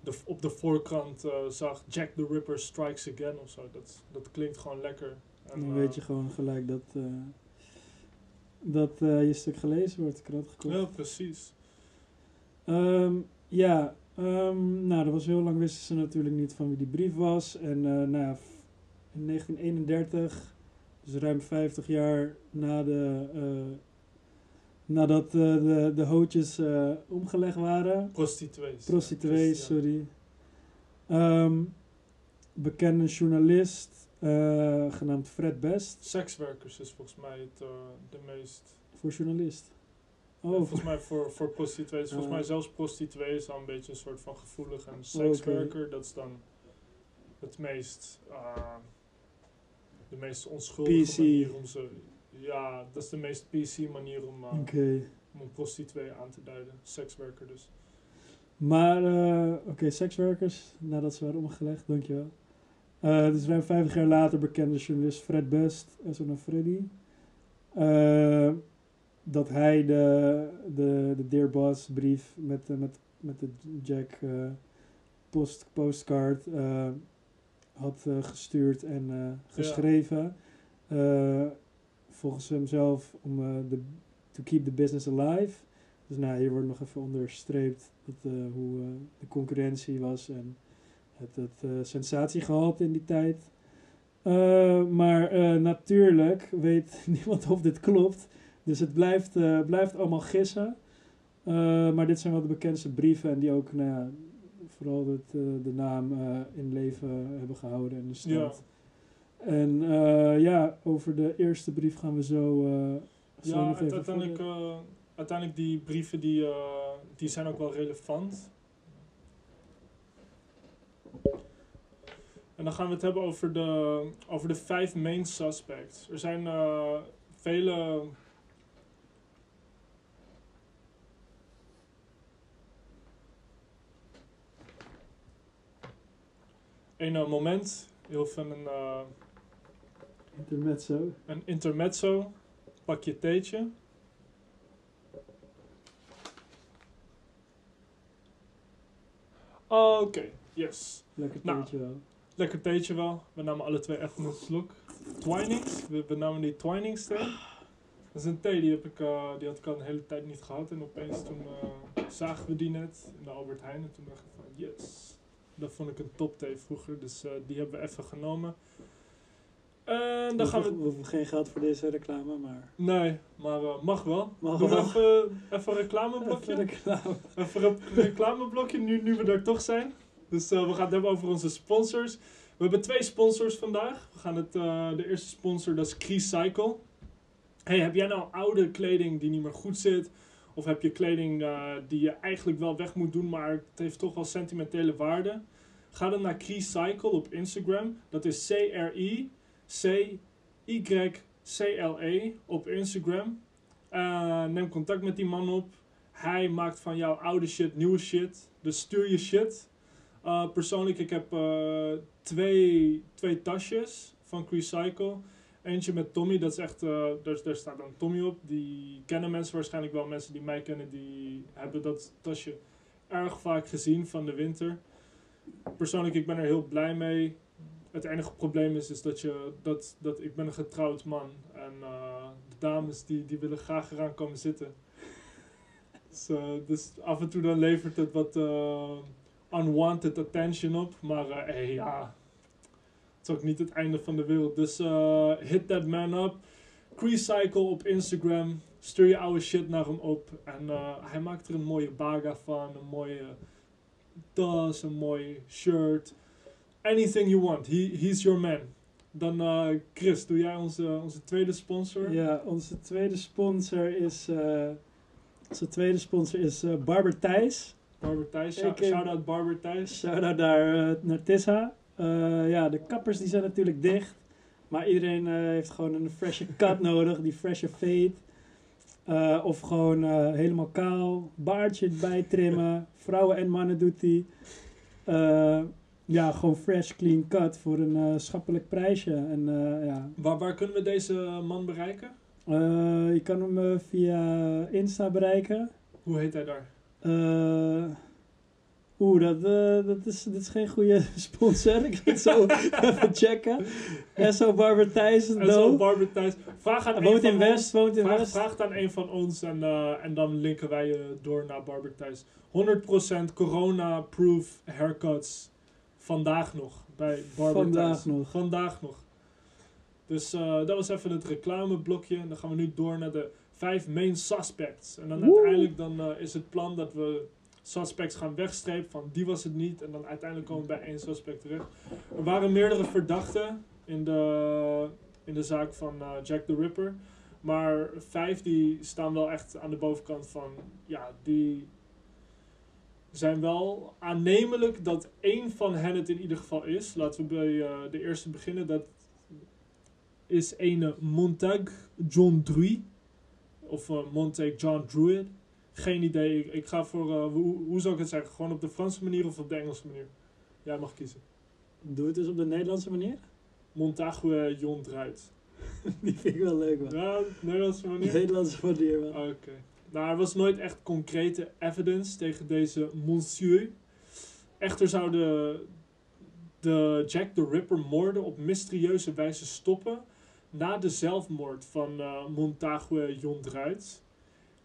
de, op de voorkant zag Jack the Ripper strikes again of zo. Dat, dat klinkt gewoon lekker. En, dan eh, weet je gewoon gelijk dat, eh, dat eh, je stuk gelezen wordt, krant gekocht. Ja, precies. Ehm, ja, ehm, nou, dat was heel lang wisten ze natuurlijk niet van wie die brief was. En nou ja, in 1931, dus ruim 50 jaar na de, nadat de, de hootjes omgelegd waren. Prostituees. Prostituees, Ja, sorry. Ehm, bekende journalist, eh, genaamd Fred Best. Sekswerkers is volgens mij het, eh, de meest. Voor journalist. Oh, Oh, volgens mij voor, voor prostituees. Volgens Ah. mij zelfs prostituee is al een beetje een soort van gevoelig. En sekswerker, dat is dan het meest. ah, de meest onschuldige PC. manier om ze. Ja, dat is de meest PC manier om, eh, een prostituee aan te duiden. Sekswerker dus. Maar, eh, oké, sekswerkers, nadat ze waren omgelegd, dankjewel. Eh dus ruim 50 jaar later bekende journalist Fred Best, en zo naar Freddy. eh, dat hij de, de, de Dear Boss brief met, eh, met, met de Jack eh, post, postcard had gestuurd en geschreven. Eh, volgens hemzelf om de, to keep the business alive. Dus nou, hier wordt nog even onderstreept dat, hoe de concurrentie was en het, het eh, sensatiegehalte in die tijd. Eh, maar eh, natuurlijk weet (laughs) niemand of dit klopt. Dus het blijft, blijft allemaal gissen. Maar dit zijn wel de bekendste brieven en die ook nou ja, vooral het, de naam in leven hebben gehouden en de stad. En eh, ja, over de eerste brief gaan we zo. zo Ja, uiteindelijk, uiteindelijk die brieven die, die zijn ook wel relevant. En dan gaan we het hebben over de, over de vijf main suspects. Er zijn eh, vele. Een eh, moment, heel van een, eh, Intermezzo. een intermezzo. Pak je theetje. Oké, yes. Lekker Nou. teentje wel. Lekker theetje wel. We namen alle twee echt een slok. Twinings. We, we namen die Twinings thee. Dat is een thee die, heb ik, eh, die had ik al een hele tijd niet gehad. En opeens toen eh, zagen we die net in de Albert Heijn. En toen dacht ik van yes. Dat vond ik een top thee vroeger. Dus eh, die hebben we even genomen. En dan gaan we... we hoeven geen geld voor deze reclame, maar. Nee, maar mag wel. Mag Doen we wel. even, even een reclameblokje. Even reclame. Even een reclameblokje, nu, nu we er toch zijn. Dus eh, we gaan het hebben over onze sponsors. We hebben twee sponsors vandaag. We gaan het, eh, de eerste sponsor, dat is Creecycle. Hey, heb jij nou oude kleding die niet meer goed zit? Of heb je kleding eh, die je eigenlijk wel weg moet doen, maar het heeft toch wel sentimentele waarde? Ga dan naar Creecycle op Instagram. Dat is C-R-I-C-Y-C-L-E op Instagram. Neem contact met die man op. Hij maakt van jouw oude shit nieuwe shit. Dus stuur je shit. Uh, persoonlijk, ik heb uh, twee, twee tasjes van Creecycle. Eentje met Tommy, dat is echt, uh, daar, daar staat dan Tommy op. Die kennen mensen waarschijnlijk wel. Mensen die mij kennen, die hebben dat tasje erg vaak gezien van de winter. Persoonlijk, ik ben er heel blij mee. Het enige probleem is, is dat, je, dat, dat ik ben een getrouwd man. En de dames die, die willen graag eraan komen zitten. (laughs) Dus, dus af en toe dan levert het wat unwanted attention op. Maar uh, hey, ja, het is ook niet het einde van de wereld. Dus uh, hit that man up. Creecycle op Instagram. Stuur je shit naar hem op. En uh, hij maakt er een mooie baga van. Een mooie tas, een mooi shirt. Anything you want. He, he's your man. Dan Chris, doe jij onze, onze tweede sponsor? Ja, onze tweede sponsor is... onze tweede sponsor is Barber Thijs. Barber Thijs, shout-out Barber Thijs. Shout-out naar, naar Tissa. Uh, ja, de kappers die zijn natuurlijk dicht. Maar iedereen heeft gewoon een frisse cut (laughs) nodig, die frisse fade. of gewoon helemaal kaal, baardje erbij trimmen. (laughs) Vrouwen en mannen doet hij. ja, gewoon fresh, clean cut voor een schappelijk prijsje. En, ja. waar, waar kunnen we deze man bereiken? je kan hem via Insta bereiken. Hoe heet hij daar? Uh, Oeh, dat, uh, dat, is, dat is geen goede (laughs) sponsor. Ik ga het zo (laughs) even checken. SO Barber Thijs. SO Barber Thijs. Vraag aan woont in West, woont in vraag, West. Vraag het aan een van ons en, uh, en dan linken wij je door naar Barber Thijs. 100% corona-proof haircuts. Vandaag nog bij Barber Vandaag Thijs. nog. Vandaag nog. Dus uh, dat was even het reclameblokje. En dan gaan we nu door naar de vijf main suspects. En dan Woe. uiteindelijk dan, uh, is het plan dat we suspects gaan wegstrepen van die was het niet. En dan uiteindelijk komen we bij één suspect terecht. Er waren meerdere verdachten in de, in de zaak van uh, Jack the Ripper. Maar vijf die staan wel echt aan de bovenkant van, ja, die zijn wel aannemelijk dat één van hen het in ieder geval is. Laten we bij uh, de eerste beginnen. Dat is ene Montag John Druy. Of uh, Montag John Druid. Geen idee. Ik, ik ga voor, uh, hoe, hoe zou ik het zeggen? Gewoon op de Franse manier of op de Engelse manier? Jij mag kiezen. Doe het dus op de Nederlandse manier? Montague Jon Druid. (laughs) Die vind ik wel leuk, man. Ja, Nederlandse manier? Nederlandse manier, man. Oké. Okay. Nou, er was nooit echt concrete evidence tegen deze monsieur. Echter zouden de Jack the Ripper moorden op mysterieuze wijze stoppen na de zelfmoord van uh, Montague Jon Druid.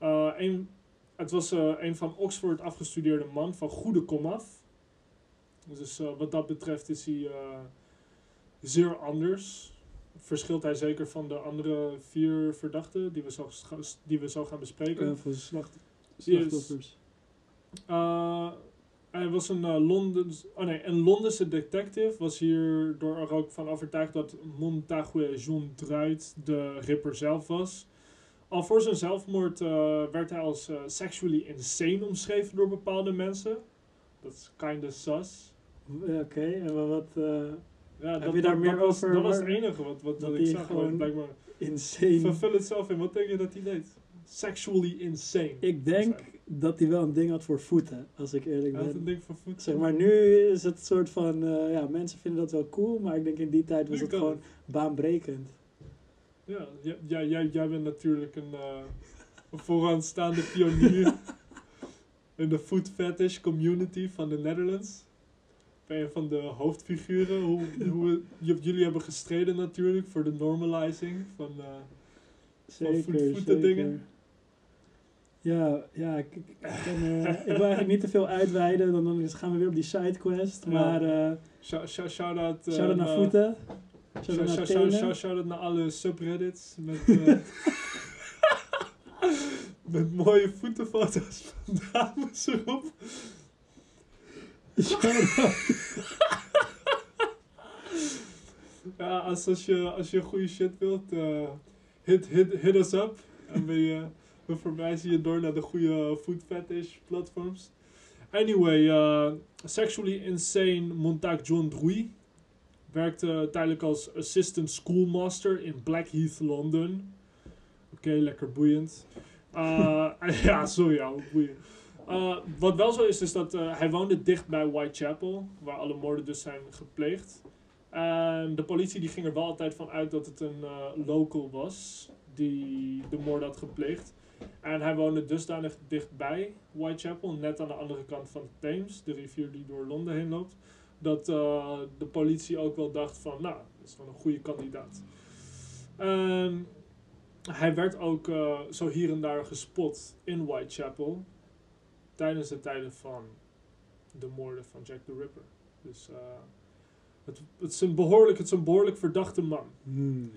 Uh, een, het was uh, een van Oxford afgestudeerde man van goede komaf. Dus wat dat betreft is hij zeer anders. Verschilt hij zeker van de andere vier verdachten die we zo, die we zo gaan bespreken. Voor slacht, slachtoffers. Hij was een, uh, Londens, oh nee, een Londense detective. Was hierdoor er ook van overtuigd dat Montague John Druid de ripper zelf was. Al voor zijn zelfmoord uh, werd hij als uh, sexually insane omschreven door bepaalde mensen. Dat is kinda sus. Oké, okay, en wat... ja, heb dat, je daar dat, meer dat was, over? Dat was het enige wat, wat dat ik zag. Gewoon blijkbaar. insane. Vervul het zelf in. Wat denk je dat hij deed? Sexually insane. Ik denk dat hij wel een ding had voor voeten, als ik eerlijk ben. Hij had een ding voor voeten. Zeg maar, nu is het een soort van, uh, ja, mensen vinden dat wel cool, maar ik denk in die tijd was Nu het gewoon het. baanbrekend. Ja, ja, jij, jij bent natuurlijk een, uh, een vooraanstaande pionier (laughs) in de food fetish community van de Netherlands. Ben je van de hoofdfiguren, hoe, hoe jullie hebben gestreden natuurlijk voor de normalizing van... uh, Zeker, voet- voeten zeker. dingen. Ja, ja ik, ik, kan, eh, ik wil eigenlijk niet te veel uitweiden, dan, dan gaan we weer op die sidequest. Maar uh, Shout, shout, shout out, shout-out naar voeten. Shout, shout, shout, shout, shout out naar alle subreddits met, (laughs) eh, met mooie voetenfoto's van dames erop. Ja, als, als, je, als je goede shit wilt, eh, hit, hit, hit us up. En we, we verwijzen je door naar de goede food fetish platforms. Anyway, eh, Sexually Insane Montague John Druy werkte tijdelijk als assistant schoolmaster in Blackheath, Londen. Oké, lekker boeiend. Uh, (laughs) ja, sorry, ja, boeiend. Uh, wat wel zo is, is dat hij woonde dicht bij Whitechapel, waar alle moorden dus zijn gepleegd. En de politie die ging er wel altijd van uit dat het een local was die de moorden had gepleegd. En hij woonde dusdanig dichtbij Whitechapel, net aan de andere kant van de Thames, de rivier die door Londen heen loopt, dat uh, de politie ook wel dacht van, nou, dat is wel een goede kandidaat. En hij werd ook uh, zo hier en daar gespot in Whitechapel tijdens de tijden van de moorden van Jack the Ripper. Dus uh, het, het, is een behoorlijk, het is een behoorlijk verdachte man. Hmm.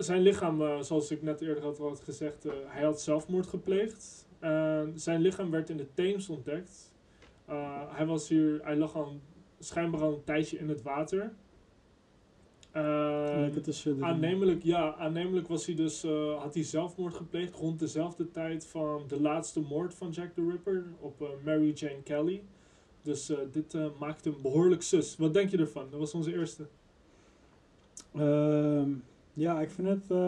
Zijn lichaam, uh, zoals ik net eerder had, had gezegd, uh, hij had zelfmoord gepleegd. zijn lichaam werd in de Theems ontdekt. hij, was hier, hij lag al schijnbaar al een tijdje in het water. aannemelijk, ja, aannemelijk was hij dus, had hij zelfmoord gepleegd rond dezelfde tijd van de laatste moord van Jack the Ripper op Mary Jane Kelly. Dus dit uh, maakt hem behoorlijk sus. Wat denk je ervan? Dat was onze eerste. Uh, ja, ik vind het... Uh,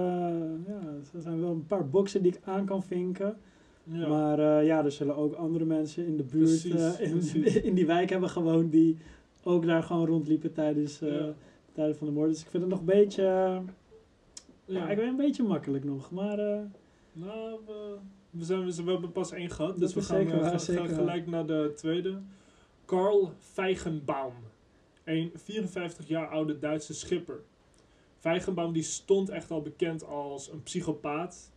ja, er zijn wel een paar boxen die ik aan kan vinken. Ja. Maar ja, er zullen ook andere mensen in de buurt, precies, in, (laughs) in, die wijk hebben gewoond... die ook daar gewoon rondliepen tijdens ja. tijden van de moord. Dus ik vind het nog een beetje... ja, ik ben een beetje makkelijk nog, maar... nou, we, we, zijn, we hebben pas één gehad, dus we gaan, zeker, gaan, gaan gelijk naar de tweede. Karl Feigenbaum, een 54 jaar oude Duitse schipper. Feigenbaum die stond echt al bekend als een psychopaat.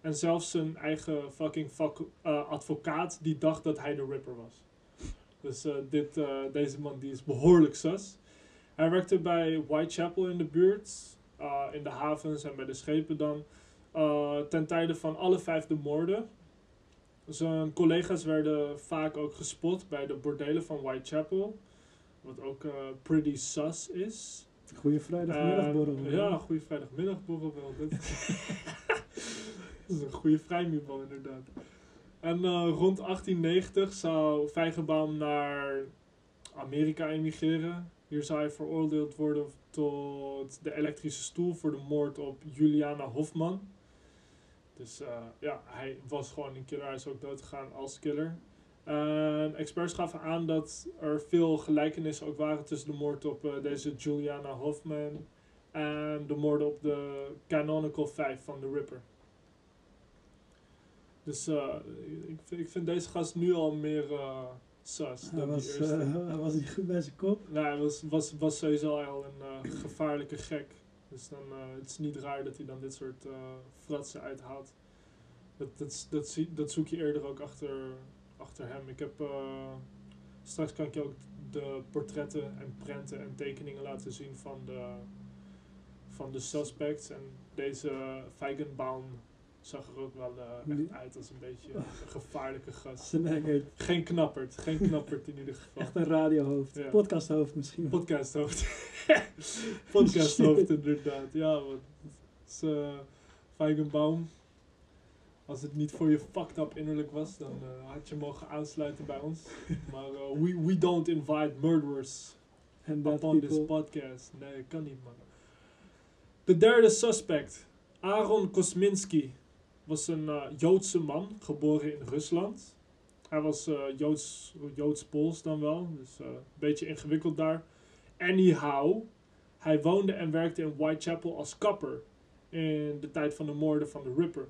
En zelfs zijn eigen fucking fuck, uh, advocaat die dacht dat hij de Ripper was. Dus uh, dit, uh, deze man die is behoorlijk sus. Hij werkte bij Whitechapel in de buurt, in de havens en bij de schepen dan. ten tijde van alle vijf de moorden zijn collega's werden vaak ook gespot bij de bordelen van Whitechapel. Wat ook pretty sus is. Goeie vrijdagmiddagborrel. Uh, ja, goede vrijdagmiddagborrel wel. (laughs) dat is een goede vrijmibo inderdaad. En uh, rond 1890 zou Vijgenbaum naar Amerika emigreren. Hier zou hij veroordeeld worden tot de elektrische stoel voor de moord op Juliana Hofman. Dus uh, ja, hij was gewoon een killer. Hij is ook dood gegaan als killer. Uh, experts gaven aan dat er veel gelijkenissen ook waren tussen de moord op uh, deze Juliana Hoffman en de moord op de Canonical 5 van The Ripper. Dus uh, ik, vind, ik vind deze gast nu al meer sus hij dan was, die eerste. hij was niet goed bij zijn kop. Nee, hij was, was, was sowieso al een gevaarlijke gek. Dus dan het is niet raar dat hij dan dit soort fratsen uithaalt. Dat, dat, dat, zie, dat zoek je eerder ook achter, achter hem. Ik heb, uh, straks kan ik je ook de portretten en prenten en tekeningen laten zien van de, van de suspects. En deze Feigenbaum zag er ook wel echt uit als een beetje een (laughs) gevaarlijke gast. Geen knappert, geen knappert in ieder geval. Echt een radiohoofd, ja. podcasthoofd misschien. Podcasthoofd. (laughs) Podcasthoofd inderdaad, ja. Want is, uh, Feigenbaum, als het niet voor je fucked up innerlijk was, dan uh, had je mogen aansluiten bij ons. (laughs) maar uh, we, we don't invite murderers And upon people. this podcast. Nee, kan niet man. De derde suspect, Aaron Kosminski was een uh, Joodse man, geboren in Rusland. Hij was Joods, Joods-Pools dan wel, dus een beetje ingewikkeld daar. Anyhow, hij woonde en werkte in Whitechapel als kapper in de tijd van de moorden van de Ripper.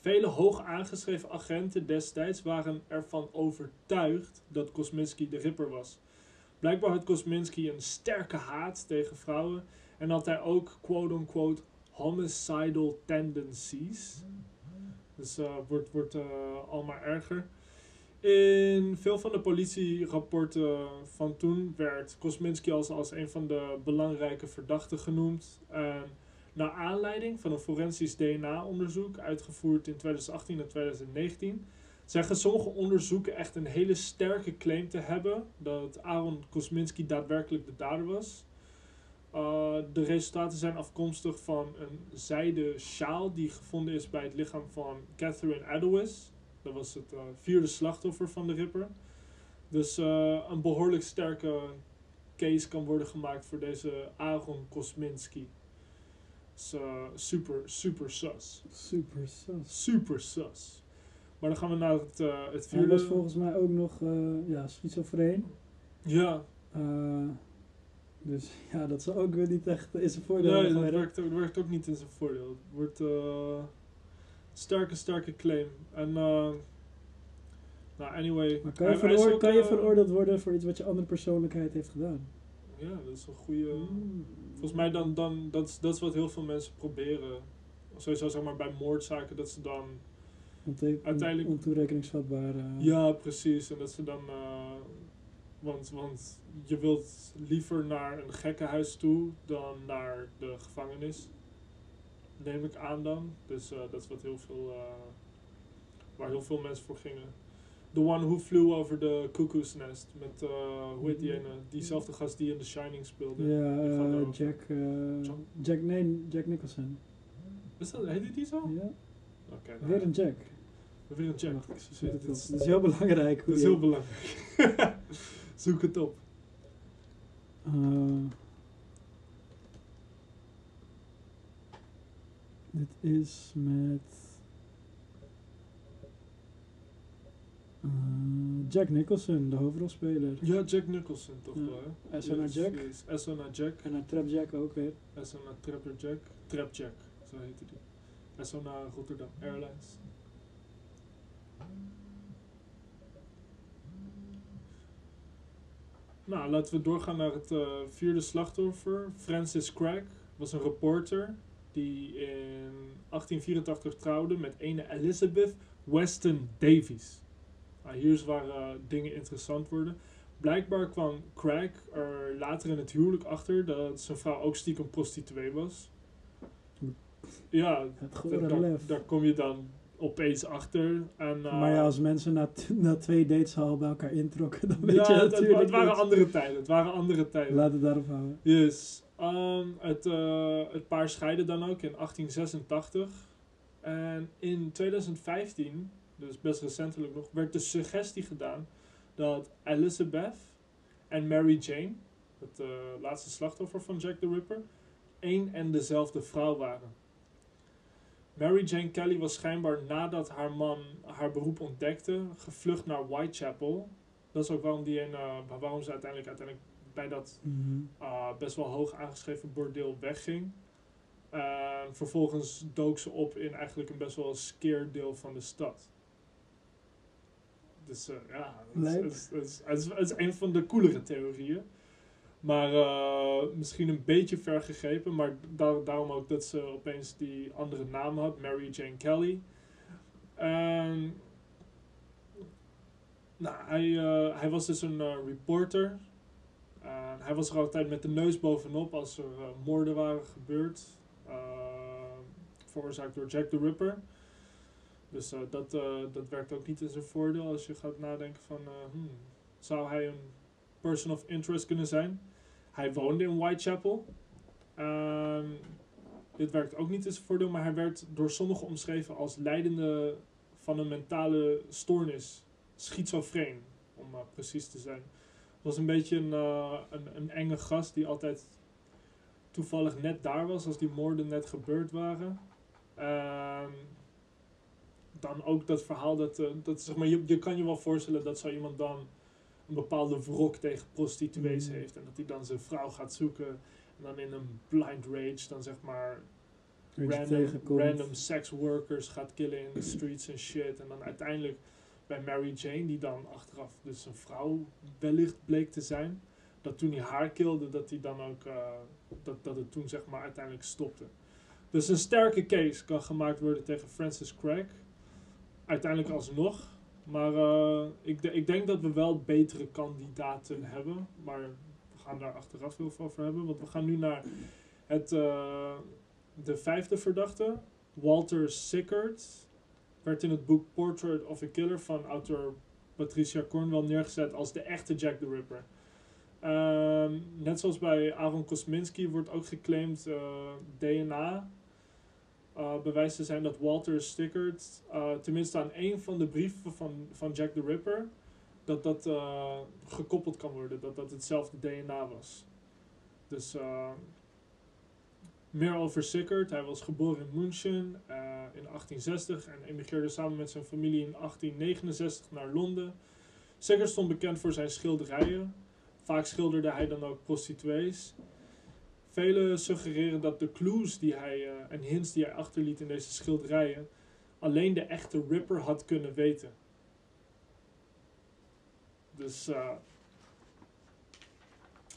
Vele hoog aangeschreven agenten destijds waren ervan overtuigd dat Kosminski de Ripper was. Blijkbaar had Kosminski een sterke haat tegen vrouwen en had hij ook quote-unquote homicidal tendencies. Dus uh, wordt, wordt uh, al maar erger. In veel van de politierapporten van toen werd Kosminski als, als een van de belangrijke verdachten genoemd. En naar aanleiding van een forensisch DNA-onderzoek uitgevoerd in 2018 en 2019 zeggen sommige onderzoeken echt een hele sterke claim te hebben dat Aaron Kosminski daadwerkelijk de dader was. Uh, de resultaten zijn afkomstig van een zijden sjaal die gevonden is bij het lichaam van Catherine Adowis. Dat was het uh, vierde slachtoffer van de Ripper. Dus uh, een behoorlijk sterke case kan worden gemaakt voor deze Aaron Kosminski. Dus, super, super sus. Super sus. Super sus. Maar dan gaan we naar het, het vierde... Hij was volgens mij ook nog ja, schizofreen. Ja. Dus (laughs) ja, dat zou ook weer niet echt in zijn voordeel Nee, dat werkt, ook, werkt ook niet in zijn voordeel. Het wordt uh, sterke, sterke claim. En, uh, nou, anyway. Maar kan je, veroor ook, kan je veroordeeld worden voor iets wat je andere persoonlijkheid heeft gedaan? Ja, dat is een goede. Mm. Volgens mij dan, dan dat, is, dat is wat heel veel mensen proberen. Sowieso zeg maar bij moordzaken dat ze dan Onte uiteindelijk ontoerekeningsvatbaar. Uh, ja, precies. En dat ze dan want, want je wilt liever naar een gekkenhuis toe dan naar de gevangenis. Neem ik aan dan. Dus uh, dat is wat heel veel, waar heel veel mensen voor gingen. The One Who Flew Over the Cuckoo's Nest. Met, uh, hoe heet die ene? Diezelfde gast die in The Shining speelde. Ja, Jack, Jack, nee, Jack Nicholson. Is dat, heet die zo? Ja. Okay, nou, Weer een Jack. Weer een Jack. Wacht, is, is heel belangrijk. Het is heel belangrijk. (laughs) Zoek het op. Dit is met uh, Jack Nicholson, de hoofdrolspeler. Ja, Jack Nicholson toch ja. wel, hè? Yes, Jack. Yes. Jack. En een Trap Jack ook weer. Essona Trapper Jack. Trap Jack, zo heette die. Essona Rotterdam Airlines. Nou, laten we doorgaan naar het uh, vierde slachtoffer. Francis Craig was een reporter die in 1884 trouwde met ene Elizabeth Weston Davies. Hier is waar uh, dingen interessant worden. Blijkbaar kwam Craig er later in het huwelijk achter dat zijn vrouw ook stiekem prostituee was. Ja, daar, daar kom je dan opeens achter. En, uh, maar ja, als mensen na, na twee dates al bij elkaar introkken, dan weet je natuurlijk het, het waren andere tijden. Het waren andere tijden. Laat het daarop houden. Yes. Um, het, uh, het paar scheiden dan ook in 1886. En in 2015, dus best recentelijk nog, werd de suggestie gedaan dat Elizabeth en Mary Jane, het uh, laatste slachtoffer van Jack the Ripper, één en dezelfde vrouw waren. Mary Jane Kelly was schijnbaar nadat haar man haar beroep ontdekte, gevlucht naar Whitechapel. Dat is ook waarom, die een, uh, waarom ze uiteindelijk, uiteindelijk bij dat uh, best wel hoog aangeschreven bordeel wegging. Uh, vervolgens dook ze op in eigenlijk een best wel skeer deel van de stad. Dus ja, dat is, is, is, is, een van de coolere theorieën. Maar uh, misschien een beetje ver gegrepen. Maar daar, daarom ook dat ze opeens die andere naam had. Mary Jane Kelly. Nou, hij, uh, hij was dus een reporter. hij was er altijd met de neus bovenop als er moorden waren gebeurd. veroorzaakt door Jack the Ripper. Dus dat, dat werkt ook niet in zijn voordeel als je gaat nadenken van... Hmm, zou hij een person of interest kunnen zijn? Hij woonde in Whitechapel. Um, dit werkt ook niet in zijn voordeel, maar hij werd door sommigen omschreven als leidende van een mentale stoornis. Schizofreen, om precies te zijn. Het was een beetje een, een, een, enge gast die altijd toevallig net daar was als die moorden net gebeurd waren. Um, dan ook dat verhaal dat, uh, dat zeg maar, je, je kan je wel voorstellen dat zo iemand dan een bepaalde wrok tegen prostituees mm. heeft. En dat hij dan zijn vrouw gaat zoeken. En dan in een blind rage dan zeg maar random, random sex workers gaat killen in de streets en shit. En dan uiteindelijk bij Mary Jane, die dan achteraf dus een vrouw wellicht bleek te zijn. Dat toen hij haar kilde, dat hij dan ook, uh, dat, dat het toen zeg maar uiteindelijk stopte. Dus een sterke case kan gemaakt worden tegen Francis Craig. Uiteindelijk alsnog maar uh, ik, ik denk dat we wel betere kandidaten hebben. Maar we gaan daar achteraf heel veel over hebben. Want we gaan nu naar het, uh, de vijfde verdachte. Walter Sickert. Werd in het boek Portrait of a Killer van auteur Patricia Cornwell neergezet als de echte Jack the Ripper. Ehm, net zoals bij Aaron Kosminski wordt ook geclaimd eh, DNA eh, bewijs te zijn dat Walter Stickert, eh, tenminste aan één van de brieven van, van Jack the Ripper, dat dat eh, gekoppeld kan worden, dat dat hetzelfde DNA was. Dus meer over Sickert. Hij was geboren in München in 1860 en emigreerde samen met zijn familie in 1869 naar Londen. Sickert stond bekend voor zijn schilderijen. Vaak schilderde hij dan ook prostituees. Velen suggereren dat de clues die hij, eh, en hints die hij achterliet in deze schilderijen alleen de echte Ripper had kunnen weten. Dus eh,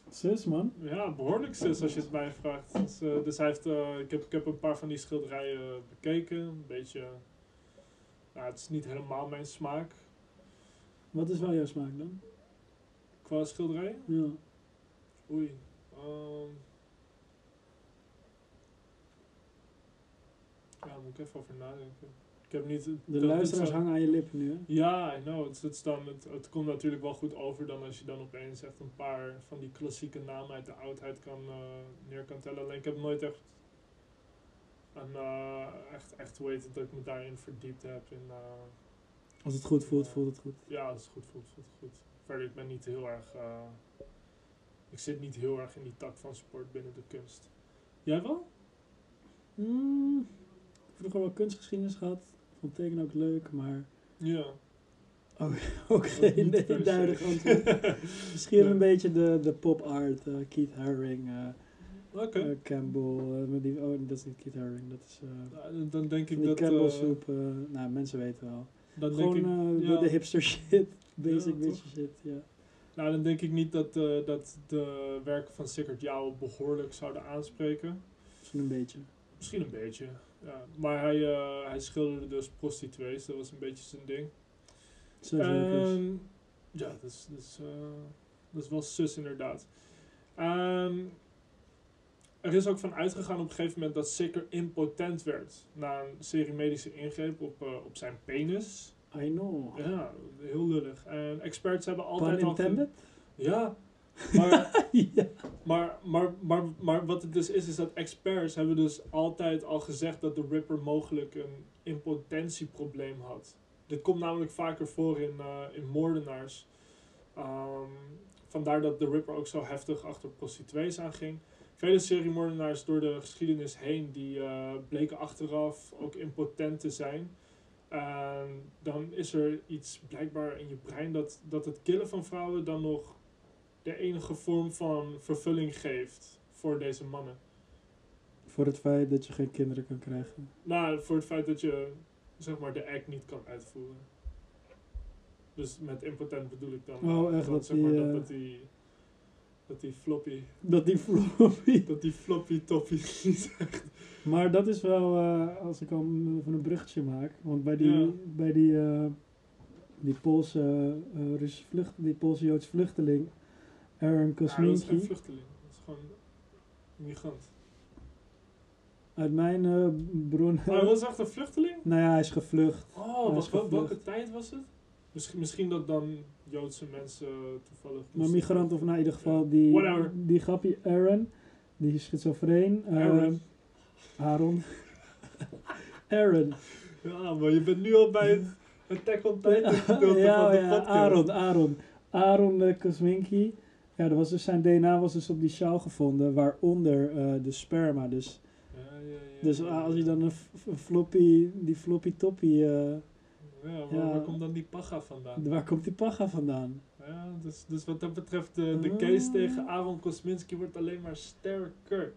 Zus, man. ja, behoorlijk zus als je het mij vraagt. Dus, eh, dus hij heeft, eh, ik, heb, ik heb een paar van die schilderijen bekeken. Een beetje, nou, het is niet helemaal mijn smaak Wat is wel jouw smaak dan? qua schilderijen. Ja. Oei. ehm. Ja, moet ik even over nadenken. Ik heb niet... De dat- luisteraars hangen aan je lippen nu, hè? Ja, I know. Het, dan, het, het komt natuurlijk wel goed over dan als je dan opeens echt een paar van die klassieke namen uit de oudheid kan, eh, neer kan tellen. Alleen ik heb nooit echt, een, eh, echt, echt hoe heet het, dat ik me daarin verdiept heb. In, eh, Als het goed voelt, voelt het goed. ja, als het goed voelt, voelt het goed. Verder, ik ben niet heel erg, ik zit niet heel erg in die tak van sport binnen de kunst. Jij wel? Hmm, vroeger wel kunstgeschiedenis gehad. Vond tekenen ook leuk, maar Ja. (laughs) ook geen Niet per se. duidelijk antwoord. (laughs) Misschien een beetje de, de pop art. eh, Keith Haring, eh, Oké. eh, Campbell. met die, oh, dat is niet Keith Haring. Dat is Nou, dan denk ik die dat... Campbell soep. nou, mensen weten wel. dan Gewoon denk ik, ja. de, hipster shit. Basic Ja, bitch shit, ja. Nou, dan denk ik niet dat, dat de werken van Sickert jou behoorlijk zouden aanspreken. Misschien een beetje. Misschien een beetje, ja. Maar hij, eh, hij schilderde dus prostituees, dat was een beetje zijn ding. Zo zeker. Ehm, ja, dat is, dat, is, eh, dat is wel sus inderdaad. Ehm, er is ook van uitgegaan op een gegeven moment dat Sicker impotent werd na een serie medische ingreep op, eh, op zijn penis. I know. Ja, heel lullig. En experts hebben Pun altijd al... ge- intended? Ja, maar (laughs) ja. Maar, maar, maar, maar wat het dus is, is dat experts hebben dus altijd al gezegd dat de Ripper mogelijk een impotentieprobleem had. Dit komt namelijk vaker voor in, eh, in moordenaars. Ehm, vandaar dat de Ripper ook zo heftig achter prostituees aanging. Vele seriemoordenaars door de geschiedenis heen die eh, bleken achteraf ook impotent te zijn. Dan is er iets blijkbaar in je brein dat, dat het killen van vrouwen dan nog de enige vorm van vervulling geeft voor deze mannen. Voor het feit dat je geen kinderen kan krijgen. Nou, voor het feit dat je zeg maar de act niet kan uitvoeren. Dus met impotent bedoel ik dan. Oh, echt, dat zeg maar, die, dat, eh, dat die dat die floppy Dat die floppy. dat die floppy toppy (laughs) niet echt. Maar dat is wel, eh, als ik al een- even een bruggetje maak. Want bij die, Ja. bij die, eh, die Poolse, eh, Russische vlucht, die Poolse Joodse vluchteling, Aaron Ja, dat is geen Kosminski. vluchteling. Dat is gewoon een migrant. uit mijn eh, bron. Maar hij was echt een vluchteling? nou ja, hij is gevlucht. Oh, Hij wel- gevlucht. welke tijd was het? Misschien, misschien dat dan Joodse mensen toevallig. Maar migrant of nou in ieder geval die, Whatever. die grappie Aaron, die is schizofreen. eh, Aaron. Aaron. (laughs) Aaron. Ja, maar je bent nu al bij het Attack on Titan (laughs) gedeelte ja, van de ja, podcast. Aaron, Aaron. Aaron uh, Kosminski. Ja, dat was dus zijn DNA was dus op die sjaal gevonden, waaronder eh, de sperma. Dus, Ja, ja, ja, dus als je dan een, floppy, die floppy toppie, eh, Ja, maar Ja. waar komt dan die paga vandaan? waar komt die paga vandaan? Ja, dus, dus wat dat betreft, de, de Ah. case tegen Aaron Kosminski wordt alleen maar sterker.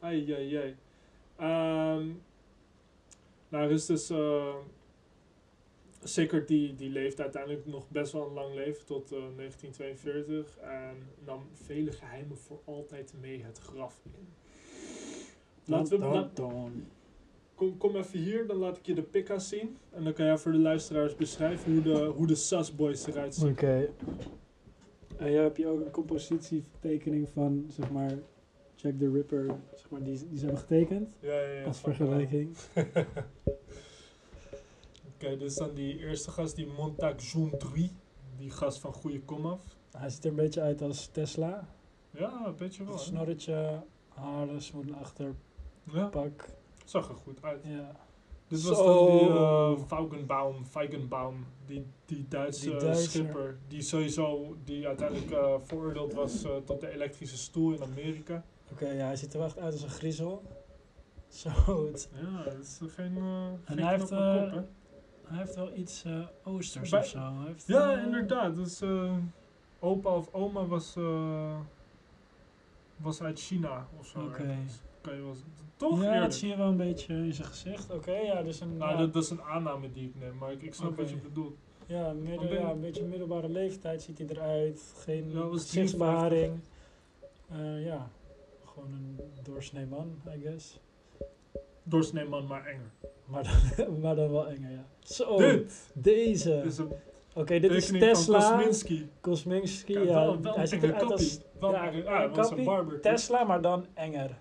Ai, ai, ai. Ehm, nou, er is dus... eh Sickert die, die leeft uiteindelijk nog best wel een lang leven, tot eh, 1942. En nam vele geheimen voor altijd mee het graf in. Laten we... Kom, kom even hier, dan laat ik je de pikka's zien. En dan kan jij voor de luisteraars beschrijven hoe de, hoe de Sus Boys eruit zien. Oké. En jij heb je ook een compositietekening van, zeg maar, Jack the Ripper, zeg maar, die, die ze hebben getekend. Ja, ja, ja. Als van- vergelijking. (laughs) Oké, dus dan die eerste gast, die Montag 3. Die gast van Goeie Komaf. Hij ziet er een beetje uit als Tesla. Ja, een beetje wel. hè? Snorretje, haren, smoel achterpak. Ja, zag er goed uit. Ja. Dit was Zo. dan die uh, Feigenbaum, Feigenbaum, die, die Duitse Die Duitser. schipper, die sowieso, die uiteindelijk eh, veroordeeld was eh, tot de elektrische stoel in Amerika. Oké, ja, hij ziet er wel echt uit als een griezel. (laughs) Zo, het, Ja, dat is geen, eh En geen hij heeft, eh, kop? Hij heeft wel iets eh, oosters Bij- of zo. Hij heeft, Ja, inderdaad. Dus eh, opa of oma was, eh, was uit China of zo. Oké. z- Toch? Ja, Eerlijk. dat zie je wel een beetje in zijn gezicht. Oké, ja, dus een, Nou, ja, dat, dat is een aanname die ik neem, maar ik, ik snap Oké. wat je bedoelt. ja, midden, ben ja, een beetje middelbare leeftijd ziet hij eruit. Geen Ja, was gezichtsbeharing. Eh, ja, gewoon een doorsnee man, I guess. Doorsnee man, maar enger. Maar dan, (laughs) maar dan wel enger, ja. Zo, Dit deze. is een Oké, dit is Tesla. Kosminski. Kosminski, ja. wel, wel hij een ziet eruit als. Wel ja, een ah, was een kappie. barber. Tesla, maar dan enger.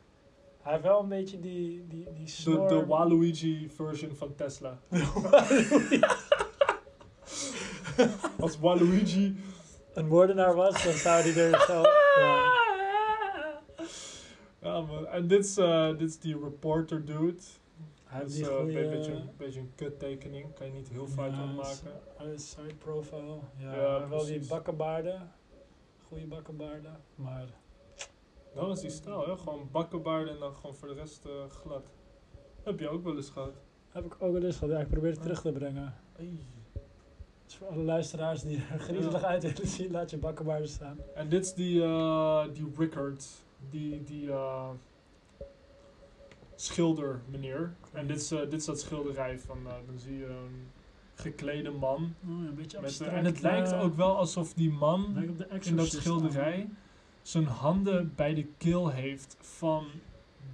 Hij heeft wel een beetje die, die, die De, snor. de Waluigi version van Tesla. (laughs) Als Waluigi een moordenaar was, dan zou hij er zo... (laughs) Ja. Ja man, en dit is, eh, dit is die reporter dude. Hij Dat heeft eh, een beetje, een beetje een kut tekening, kan je niet heel fout van maken. Side profile. Ja, Ja, wel die bakkenbaarden. Goede bakkenbaarden. Maar Dat is die stijl, hè? gewoon bakkenbaarden en dan gewoon voor de rest eh, glad. Heb je ook wel eens gehad. heb ik ook wel eens gehad. Ja, ik probeer het terug te brengen. Dus voor alle luisteraars die er griezelig uit willen zien, laat je bakkenbaarden staan. En dit is die, eh, die Rickard, die, die eh, schilder meneer. En dit is, eh, dit is dat schilderij van, eh, dan zie je een geklede man. Oh, een beetje Met, abstract. en het lijkt ook wel alsof die man in dat schilderij zijn handen bij de keel heeft van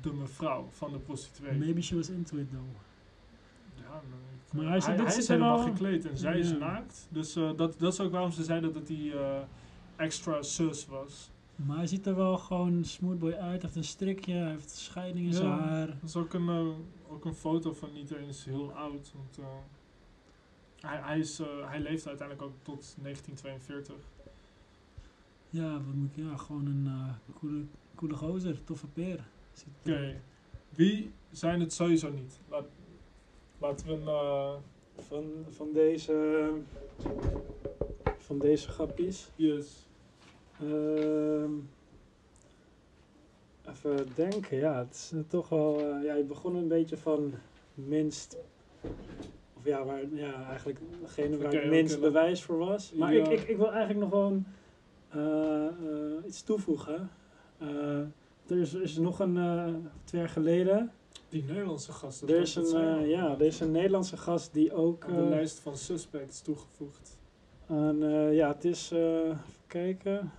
de mevrouw, van de prostituee. Maybe she was into it though. Ja, ik- Maar hij is helemaal gekleed en zij is naakt. Dus eh, dat, dat is ook waarom ze zeiden dat hij eh, extra sus was. Maar hij ziet er wel gewoon smoothboy uit. Hij heeft een strikje, hij heeft scheiding in Ja. zijn haar. Dat is ook een, eh, ook een foto van niet eens heel oud. Want, eh, hij, hij, is, eh, hij leeft uiteindelijk ook tot 1942. Ja, wat moet ik... Ja, gewoon een eh coole, coole gozer. Toffe peer. Oké, wie zijn het sowieso niet? Laat, laten we een... eh, Van, van deze... Van deze grappies. yes. Ehm, even denken, ja, het is eh, toch wel. eh, ja, je begon een beetje van minst. Of ja, waar, ja eigenlijk degene waar het minst bewijs voor was. Maar Ja. ik, ik, ik wil eigenlijk nog gewoon eh, iets toevoegen. Er is, is nog een, twee jaar geleden. Die Nederlandse gasten. Er is een, ja, er is een Nederlandse gast die ook. Aan de lijst van suspects toegevoegd. eh, ja, het is. even kijken.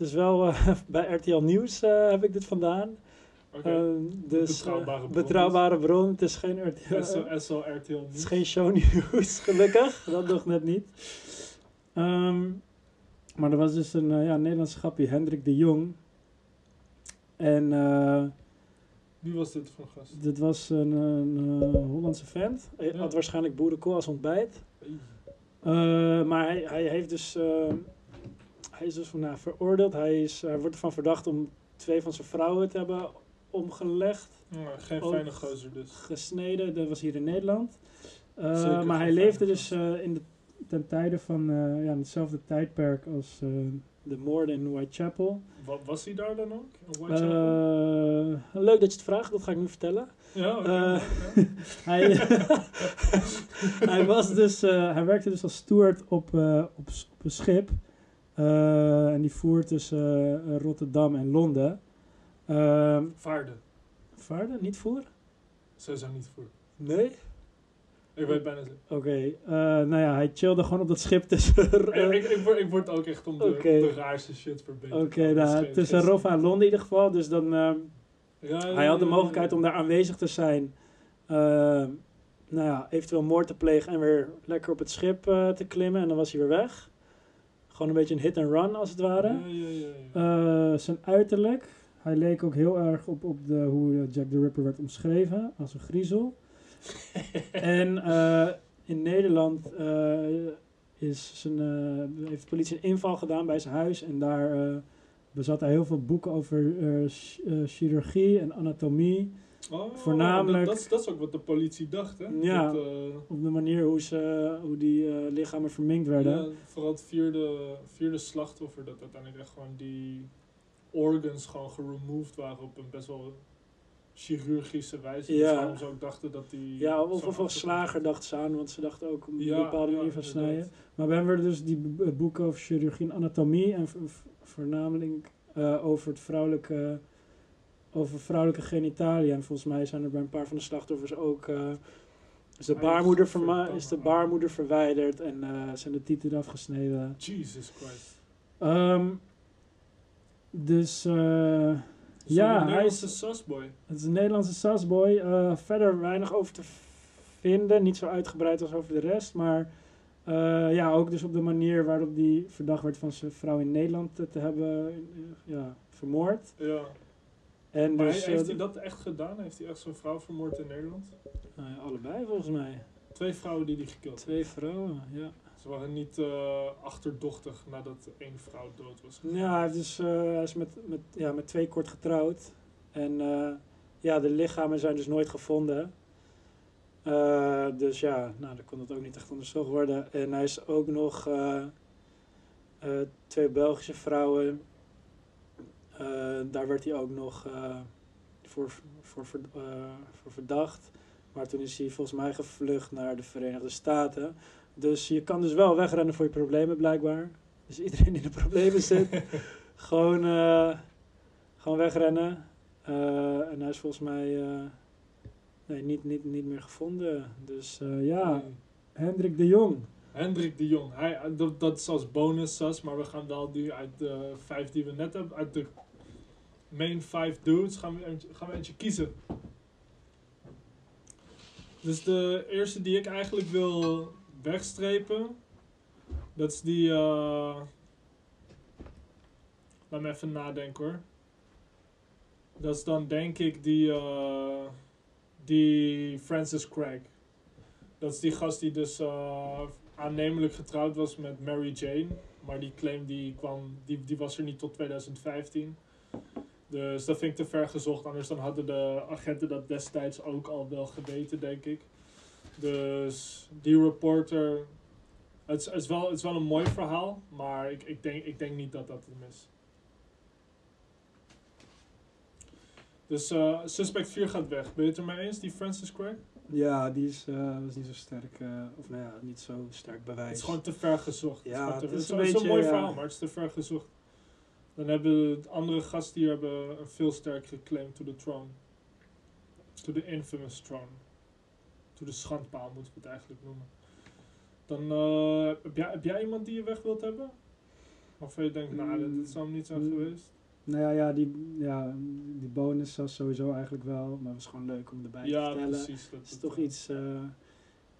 Het is wel eh, (laughs) bij RTL Nieuws eh, heb ik dit vandaan. Eh, dus, Betrouwbare bron betrouwbare bron. Het is geen RTL. SL RTL Het is Nieuws. geen shownieuws, (laughs) gelukkig. Dat nog net niet. Ehm, maar er was dus een ja, Nederlandse grappie, Hendrik de Jong. En Wie was dit voor gast? dit was een, een Hollandse vent. Hij Ja. had waarschijnlijk boerenkool als ontbijt. Maar hij, hij heeft dus. eh, hij is dus van, nou, veroordeeld. Hij, is, hij wordt ervan verdacht om twee van zijn vrouwen te hebben omgelegd. Ja, geen fijne gozer dus. Gesneden. Dat was hier in Nederland. Eh, maar hij leefde dus eh, in de, ten tijde van eh, ja, hetzelfde tijdperk als de moorden in Whitechapel. Wa- was hij daar dan ook? Leuk dat je het vraagt, dat ga ik nu vertellen. ja, oké. oké. (laughs) Hij, (laughs) hij, was dus, hij werkte dus als steward op, op, op een schip. Eh, en die voer tussen eh, Rotterdam en Londen. Ehm Vaarden. vaarden? Niet voer? Sowieso niet voor. Nee? Ik weet bijna zeker. Oké, eh, nou ja, hij chillde gewoon op dat schip tussen... ik, ik, ik, word, ik word ook echt om de, raarste shit verbeterd. Oké, nou, tussen Roffa en Londen in ieder geval. Dus dan, ehm, hij had de mogelijkheid om daar aanwezig te zijn. Ehm, nou ja, eventueel moord te plegen en weer lekker op het schip te klimmen. En dan was hij weer weg. Gewoon een beetje een hit and run als het ware. Ja, ja, ja. ja. Eh, zijn uiterlijk. Hij leek ook heel erg op, op de, hoe Jack the Ripper werd omschreven. Als een griezel. (laughs) en eh, in Nederland, eh, is zijn, heeft de politie een inval gedaan bij zijn huis. En daar bezat hij heel veel boeken over ch- chirurgie en anatomie. Oh, Voornamelijk- Dat, dat, is- dat is ook wat de politie dacht, hè? Ja. Dat, eh, Op de manier hoe, ze, hoe die eh, lichamen verminkt werden. Ja, vooral het vierde, vierde slachtoffer, dat uiteindelijk echt gewoon die organs gewoon geremoved waren op een best wel chirurgische wijze. Ja. Dus waarom ze ook dachten dat die... Ja, of, of als slager dachten ze aan, want ze dachten ook op een Ja, bepaalde ja, manier van inderdaad. snijden. Maar we hebben dus die boeken over chirurgie en anatomie en voornamelijk eh, over het vrouwelijke, over vrouwelijke genitalia. En volgens mij zijn er bij een paar van de slachtoffers ook eh, is, de baarmoeder is de baarmoeder verwijderd en eh, zijn de tieten eraf gesneden. Jesus Christ. Ehm, dus Dus Ja, een hij Nederlandse is- sasboy. het is een Nederlandse sasboy. Verder weinig over te vinden. Niet zo uitgebreid als over de rest. Maar ja, ook dus op de manier waarop die verdacht werd van zijn vrouw in Nederland te, te hebben ja, vermoord. Ja. En Maar dus, heeft eh, hij dat echt gedaan? Heeft hij echt zo'n vrouw vermoord in Nederland? ja, allebei volgens mij. Twee vrouwen die hij gekild heeft. Twee vrouwen, ja. Ze waren niet eh, achterdochtig nadat één vrouw dood was gegaan. Ja, hij, heeft dus, eh, hij is met, met, ja, met twee kort getrouwd. En eh, ja, de lichamen zijn dus nooit gevonden. Eh, dus ja, nou, dan kon het ook niet echt onderzocht worden. En hij is ook nog eh, eh, twee Belgische vrouwen. Eh, daar werd hij ook nog eh, voor, voor, voor, eh, voor verdacht. Maar toen is hij volgens mij gevlucht naar de Verenigde Staten. Dus je kan dus wel wegrennen voor je problemen blijkbaar. Dus iedereen die in de problemen zit, (laughs) gewoon, gewoon wegrennen. En hij is volgens mij nee, niet, niet, niet meer gevonden. Dus ja, Nee. Hendrik de Jong. Hendrik de Jong. Hij, dat, dat is als bonus sas, maar we gaan wel nu uit de vijf die we net hebben, uit de main five dudes, gaan we, eentje, gaan we eentje kiezen. Dus de eerste die ik eigenlijk wil wegstrepen, dat is die. eh laat me even nadenken hoor. Dat is dan denk ik die, eh, die Francis Craig. Dat is die gast die dus eh, aannemelijk getrouwd was met Mary Jane. Maar die claim die kwam, die, die was er niet tot 2015. Dus dat vind ik te ver gezocht. Anders dan hadden de agenten dat destijds ook al wel geweten, denk ik. Dus die reporter. Het is, het is, wel, het is wel een mooi verhaal. Maar ik, ik, denk, ik denk niet dat dat hem is. Dus eh, suspect 4 gaat weg. Ben je het er mee eens, die Francis Craig? Ja, die is, eh, was niet zo sterk, eh, of nou ja, niet zo sterk bewijs. Het is gewoon te ver gezocht. Ja, het is, het is een het is een beetje, mooi ja. verhaal, maar het is te ver gezocht. Dan hebben de andere gasten hier hebben een veel sterkere claim to the throne. To the infamous throne. To the schandpaal moeten we het eigenlijk noemen. Dan eh, heb, jij, heb jij iemand die je weg wilt hebben? Of je denkt, nou, dat, zou hem niet zijn Mm. geweest. Nou ja, ja, die, ja, die bonus was sowieso eigenlijk wel, maar het was gewoon leuk om erbij te Ja, vertellen. precies. Dat, Het is toch iets, eh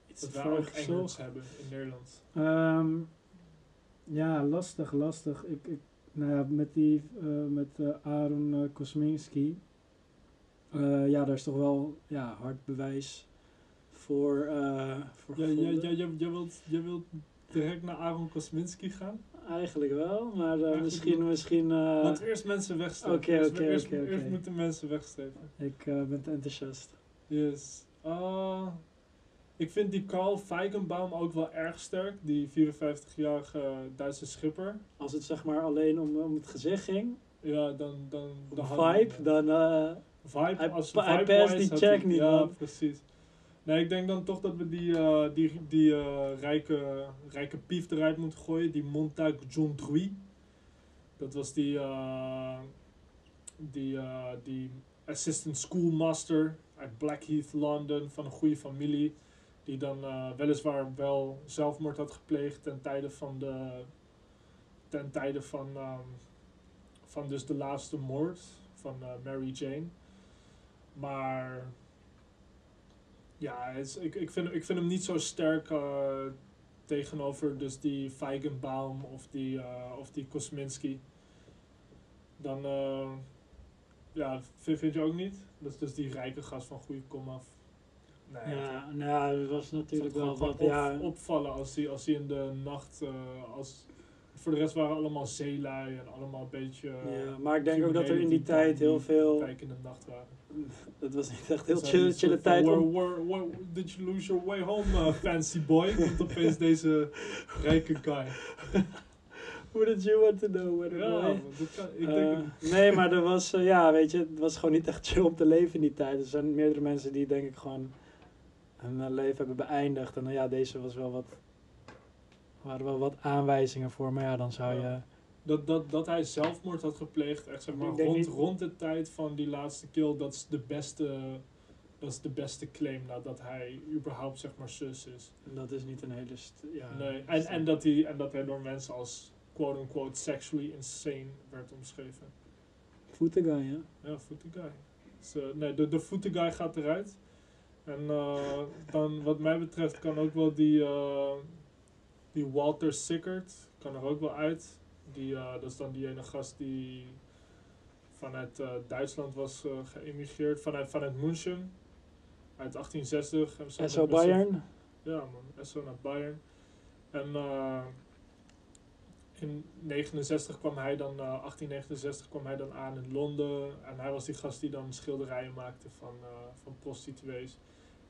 iets Dat wij ook Engels hebben in Nederland. Ehm, ja, lastig, lastig. Ik, ik, nou ja, met die, eh, met eh, Aaron eh, Kosminski, ja, daar is toch wel ja, hard bewijs voor, voor Ja, ja, jij, wilt, jij wilt direct naar Aaron Kosminski gaan? Eigenlijk wel, maar Eigenlijk misschien, misschien, Laten we eerst mensen wegstrepen. oké, oké, oké, eerst moeten mensen wegstrepen. ik eh, ben te enthousiast. Yes. Ah, ik vind die Carl Feigenbaum ook wel erg sterk. Die 54-jarige Duitse schipper. Als het zeg maar alleen om, om het gezicht ging, Ja, dan... dan, vibe, dan... eh, Vibe, Hij als hij past die check niet, Ja, man. precies. Nee, ik denk dan toch dat we die, eh, die, die eh, rijke, rijke pief eruit moeten gooien. Die Montag John Druy. Dat was die, die, die assistant schoolmaster uit Blackheath, London, van een goede familie. Die dan eh, weliswaar wel zelfmoord had gepleegd ten tijde van de, ten tijde van, ehm, van dus de laatste moord van eh, Mary Jane. Maar ja, is, ik, ik, vind, ik vind hem niet zo sterk eh, tegenover dus die Feigenbaum of die, eh, of die Kosminski. Dan, ja, vind, vind je ook niet? Dat is dus die rijke gast van goede kom af. Nee, Ja, nou, er was natuurlijk wel wat, op- ja. opvallen als hij als in de nacht. eh, als, voor de rest waren allemaal zeelui en allemaal een beetje. eh, ja, maar ik denk ook dat er in die tijd heel veel... Kijk in de nacht waren. Het was niet echt heel chill, die chille tijd Where, om... where, where did you lose your way home, uh, fancy boy? Komt opeens deze rijke guy. (laughs) Who did you want to know? What Ja, boy? man, dat kan, ik Eh, denk. nee, maar er was, eh, ja, weet je, het was gewoon niet echt chill om te leven in die tijd. Er zijn meerdere mensen die denk ik gewoon hun leven hebben beëindigd. En dan ja, deze was wel wat, waren wel wat aanwijzingen voor. Maar ja, dan zou je, Ja. Dat, dat, dat hij zelfmoord had gepleegd, echt zeg maar, rond, niet- rond de tijd van die laatste kill, dat is de beste, dat is de beste claim nadat hij überhaupt zeg maar zus is. dat is niet een hele, st- ja. nee, en, en, dat hij, en dat hij door mensen als quote-unquote sexually insane werd omschreven. Voeten guy, ja. Ja, Footy Guy. Dus, eh, nee, de, de Footy Guy gaat eruit. En eh, dan, wat mij betreft, kan ook wel die, eh, die Walter Sickert kan er ook wel uit. Die, eh, dat is dan die ene gast die vanuit Duitsland was geëmigreerd, vanuit, vanuit München. Uit 1860. En zo SO Bayern. ja, man. SO naar Bayern. En eh, in 69 kwam hij dan, eh 1869 kwam hij dan aan in Londen. En hij was die gast die dan schilderijen maakte van, eh, van prostituees.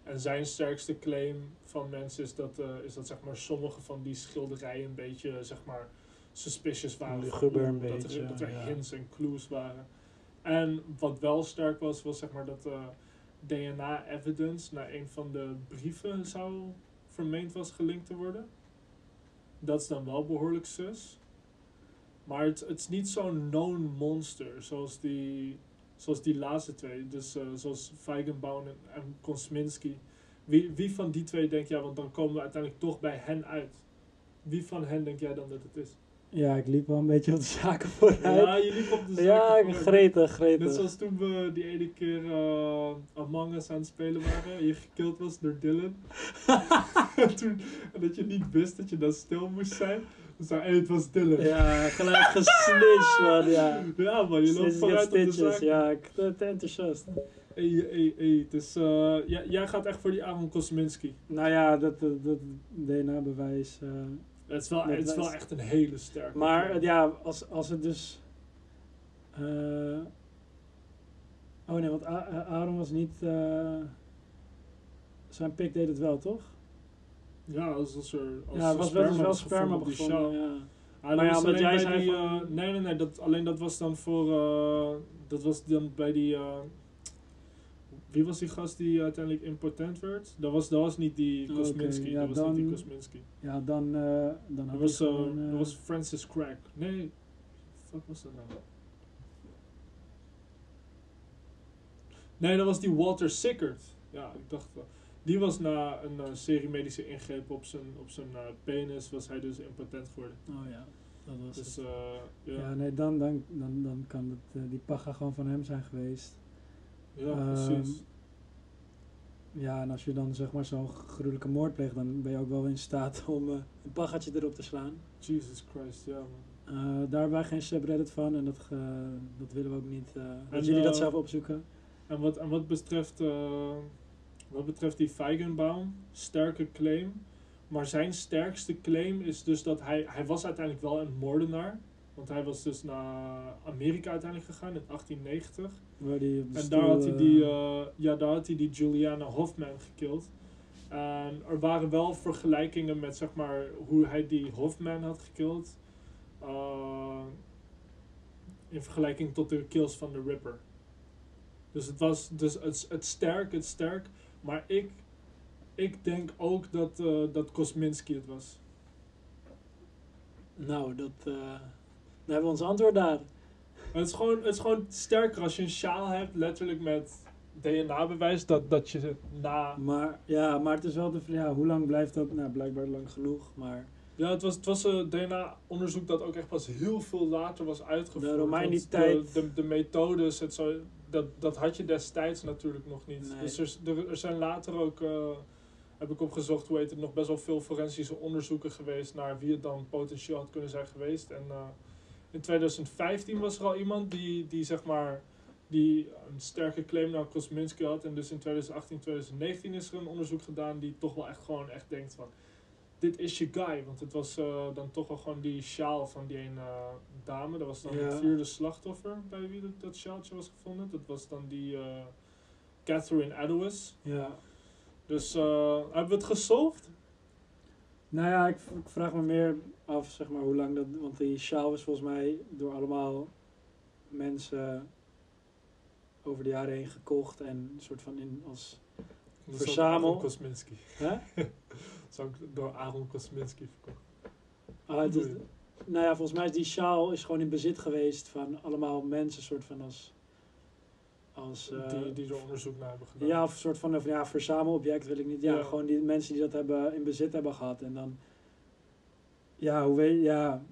En zijn sterkste claim van mensen is dat, eh, is dat zeg maar, sommige van die schilderijen een beetje zeg maar, suspicious waren. Een dat beetje, er, dat er ja. hints en clues waren. En wat wel sterk was, was zeg maar dat eh, DNA-evidence naar een van de brieven zou vermeend was gelinkt te worden. Dat is dan wel behoorlijk sus. Maar het, het is niet zo'n known monster zoals die, zoals die laatste twee. Dus eh, zoals Feigenbaum en, en Kosminski. Wie, wie van die twee denk jij, want dan komen we uiteindelijk toch bij hen uit. Wie van hen denk jij dan dat het is? Ja, ik liep wel een beetje op de zaken vooruit. Ja, je liep op de zaken Ja, vooruit. gretig, gretig. Net zoals toen we die ene keer eh Among Us aan het spelen waren en je gekild was door Dylan. en, (laughs) (laughs) toen, en dat je niet wist dat je dan stil moest zijn. Hey, het was Dylan. Ja, gelijk gesnitcht, man, ja. Ja, man, je loopt vooruit op de zaak. ja, ik ben enthousiast. Hey, hey, hey. Dus eh, jij, jij gaat echt voor die Aaron Kosminski. Nou ja, dat, dat, dat DNA-bewijs. eh, Het is wel, het is wel echt een hele sterke. maar ja, als, als het dus. eh, oh nee, want A- Aaron was niet. zijn pik deed het wel, toch? Ja, als, als er. Als ja, er het was wel, dus wel was sperma gevonden op die show. Ja. Ah, Maar ja, was jij zei die, van- eh, nee, nee, nee. Dat, alleen dat was dan voor. eh, dat was dan bij die. eh, wie was die gast die uiteindelijk impotent werd? Dat was, dat was niet die Oh, Kosminski. ja, dat was dan- niet die Kosminski. Ja, dan, eh dan had Dat was, eh, gewoon, eh, dat was Francis Crack. Nee, fuck was dat nou? Nee, dat was die Walter Sickert. Ja, ik dacht wel. Die was na een eh, serie medische ingreep op zijn, op zijn eh, penis, was hij dus impotent geworden. Oh ja, dat was Dus het. eh, ja, Ja, nee, dan, dan, dan, dan kan het, die paga gewoon van hem zijn geweest. ja, Ehm, precies. Ja, en als je dan zeg maar zo'n gruwelijke moord pleegt, dan ben je ook wel in staat (laughs) om eh, een paggatje erop te slaan. Jesus Christ, ja man. Eh, daar hebben wij geen subreddit van en dat, dat willen we ook niet. eh dat En, jullie dat zelf opzoeken. En wat, en wat betreft, eh, wat betreft die Feigenbaum, sterke claim. Maar zijn sterkste claim is dus dat hij, hij was uiteindelijk wel een moordenaar. Want hij was dus naar Amerika uiteindelijk gegaan in 1890. Waar die En daar had hij eh, die, eh, ja, daar had hij die Juliana Hoffman gekild. En er waren wel vergelijkingen met zeg maar hoe hij die Hoffman had gekild. eh, in vergelijking tot de kills van de Ripper. Dus het was dus het, het sterk, het sterk. Maar ik, ik denk ook dat, eh, dat Kosminski het was. Nou, dat, eh, dan hebben we ons antwoord daar. Het is, gewoon, het is gewoon sterker als je een sjaal hebt, letterlijk met DNA-bewijs, dat, dat je na Maar ja, maar het is wel de vraag, ja, hoe lang blijft dat? Nou, blijkbaar lang genoeg, maar Ja, het was, het was een DNA-onderzoek dat ook echt pas heel veel later was uitgevoerd. De want tijd- De, de, de methodes, het zo, dat, dat had je destijds natuurlijk nog niet. Nee. Dus er, er, er zijn later ook, eh, heb ik opgezocht, hoe heet het, nog best wel veel forensische onderzoeken geweest naar wie het dan potentieel had kunnen zijn geweest. En eh, in 2015 was er al iemand die, die zeg maar die een sterke claim naar Kosminski had. En dus in 2018, 2019 is er een onderzoek gedaan die toch wel echt gewoon echt denkt van... Dit is je guy. Want het was eh, dan toch wel gewoon die sjaal van die ene eh, dame. Dat was dan Ja. het vierde slachtoffer bij wie dat, dat sjaaltje was gevonden. Dat was dan die eh, Catherine Adowis. Ja. Dus hebben we het gesolved? Nou ja, ik, ik vraag me meer af, zeg maar, hoe lang dat... Want die sjaal is volgens mij door allemaal mensen over de jaren heen gekocht. En een soort van in als... Verzamel. Kosminski. (laughs) Is ook door Aaron Kosminski verkocht. Ah, Bedoel nou ja, volgens mij is die sjaal is gewoon in bezit geweest van allemaal mensen, soort van als... als eh, die, die er onderzoek naar hebben gedaan. Ja, of een soort van of, ja, verzamelobject wil ik niet. Ja, Ja. gewoon die mensen die dat hebben in bezit hebben gehad. En dan, ja, hoe weet ja,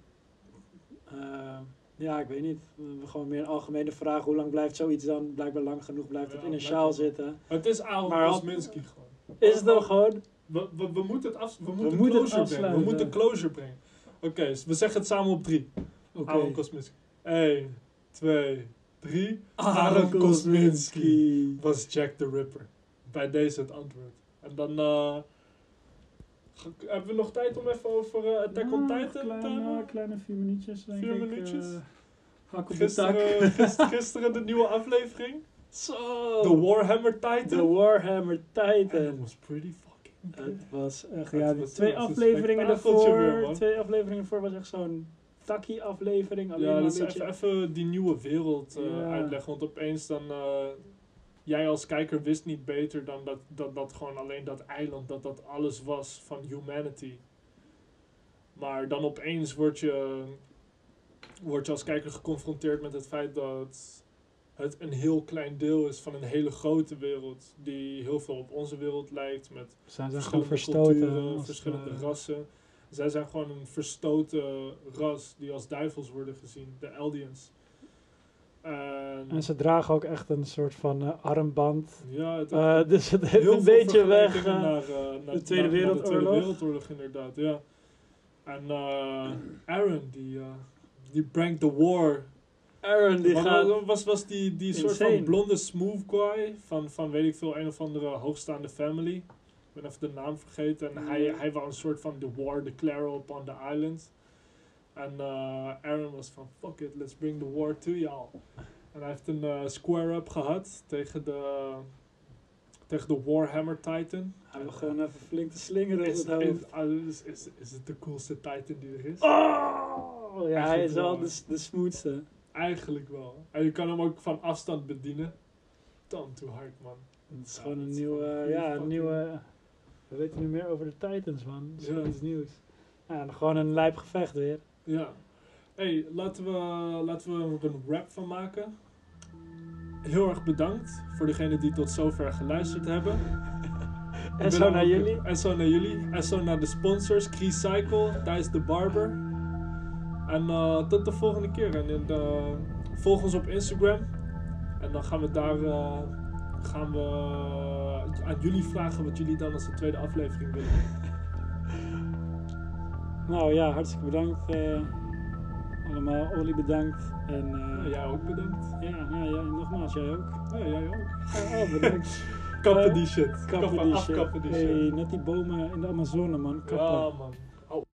eh, ja, ik weet niet. Gewoon meer een algemene vraag. Hoe lang blijft zoiets dan? Blijkbaar lang genoeg blijft het in een sjaal zitten. Het is Aaron Kosminski gewoon. Is het dan gewoon? We, we, we moeten het, af, we moeten moeten het closure brengen. We moeten closure brengen. Oké, dus we zeggen het samen op drie. Oké. Aaron Kosminski. 1, 2, 3. Aaron Kosminski. Was Jack the Ripper. Bij deze het antwoord. En dan eh, ge- hebben we nog tijd om even over eh Attack on Ja, Titan te kleine, hebben? kleine vier minuutjes, denk Vier ik. minuutjes? eh, hak op de tak. Gisteren, gisteren, (laughs) gisteren de nieuwe aflevering. Zo! The Warhammer Titan. The Warhammer Titan. was pretty good. Het was echt, ja, was- twee afleveringen man. twee afleveringen voor was echt zo'n takkie aflevering. Alleen Ja, maar dus een beetje... even, even die nieuwe wereld Ja. uitleggen. Want opeens dan... eh, jij als kijker wist niet beter dan dat, dat dat gewoon alleen dat eiland... dat dat alles was van humanity. Maar dan opeens word je... word je als kijker geconfronteerd met het feit dat... het een heel klein deel is van een hele grote wereld... die heel veel op onze wereld lijkt... met zijn ze verschillende culturen, als, verschillende eh, rassen. Zij zijn gewoon een verstoten ras die als duivels worden gezien, de Eldians. En, En ze dragen ook echt een soort van eh, armband. ja, het, Eh, dus het heeft een beetje weg. eh, naar, eh, naar, de Tweede naar de Tweede Wereldoorlog. Wereldoorlog, inderdaad, ja. En eh, Aaron, die, eh, die brengt the war. Aaron die gaat... was, was die, die soort van blonde smooth guy van, van weet ik veel, een of andere hoogstaande family. Ik ben even de naam vergeten. En hij, Ja. hij wou een soort van the war declare upon the island. En eh, Aaron was van, fuck it, let's bring the war to y'all. En hij heeft een eh, square-up gehad tegen de, tegen de Warhammer Titan. Hij wil gewoon even flink te slingeren Is, het hoofd. is, ah, is, is, is het de coolste Titan die er is? Oh! Ja, hij is wel de, de smoothste. Eigenlijk wel. En je kan hem ook van afstand bedienen. Dan too hard, man. Het is Ja, gewoon een nieuwe... ja, een nieuwe... We weten nu meer over de Titans, man. Dat is Ja. iets nieuws. Ja, en gewoon een lijp gevecht weer. Ja. hey, laten we, laten we er een rap van maken. Heel erg bedankt voor degenen die tot zover geluisterd hebben. (laughs) En zo naar jullie. En zo naar jullie. En zo naar de sponsors. Cycle, Thijs de Barber. En eh, tot de volgende keer. En in de, volg ons op Instagram. En dan gaan we daar eh, gaan we aan jullie vragen wat jullie dan als de tweede aflevering willen. (laughs) Nou ja, hartstikke bedankt. eh, allemaal, Olly bedankt. En Ja, eh, jij ook bedankt. ja, nou, ja, nogmaals, jij ook. Ja, jij ook. Oh, bedankt. (laughs) Kappen Eh, die shit. Kappen Kappen, die shit. die Hey, shit. net die bomen in de Amazone, man. Kappen. Ja, man.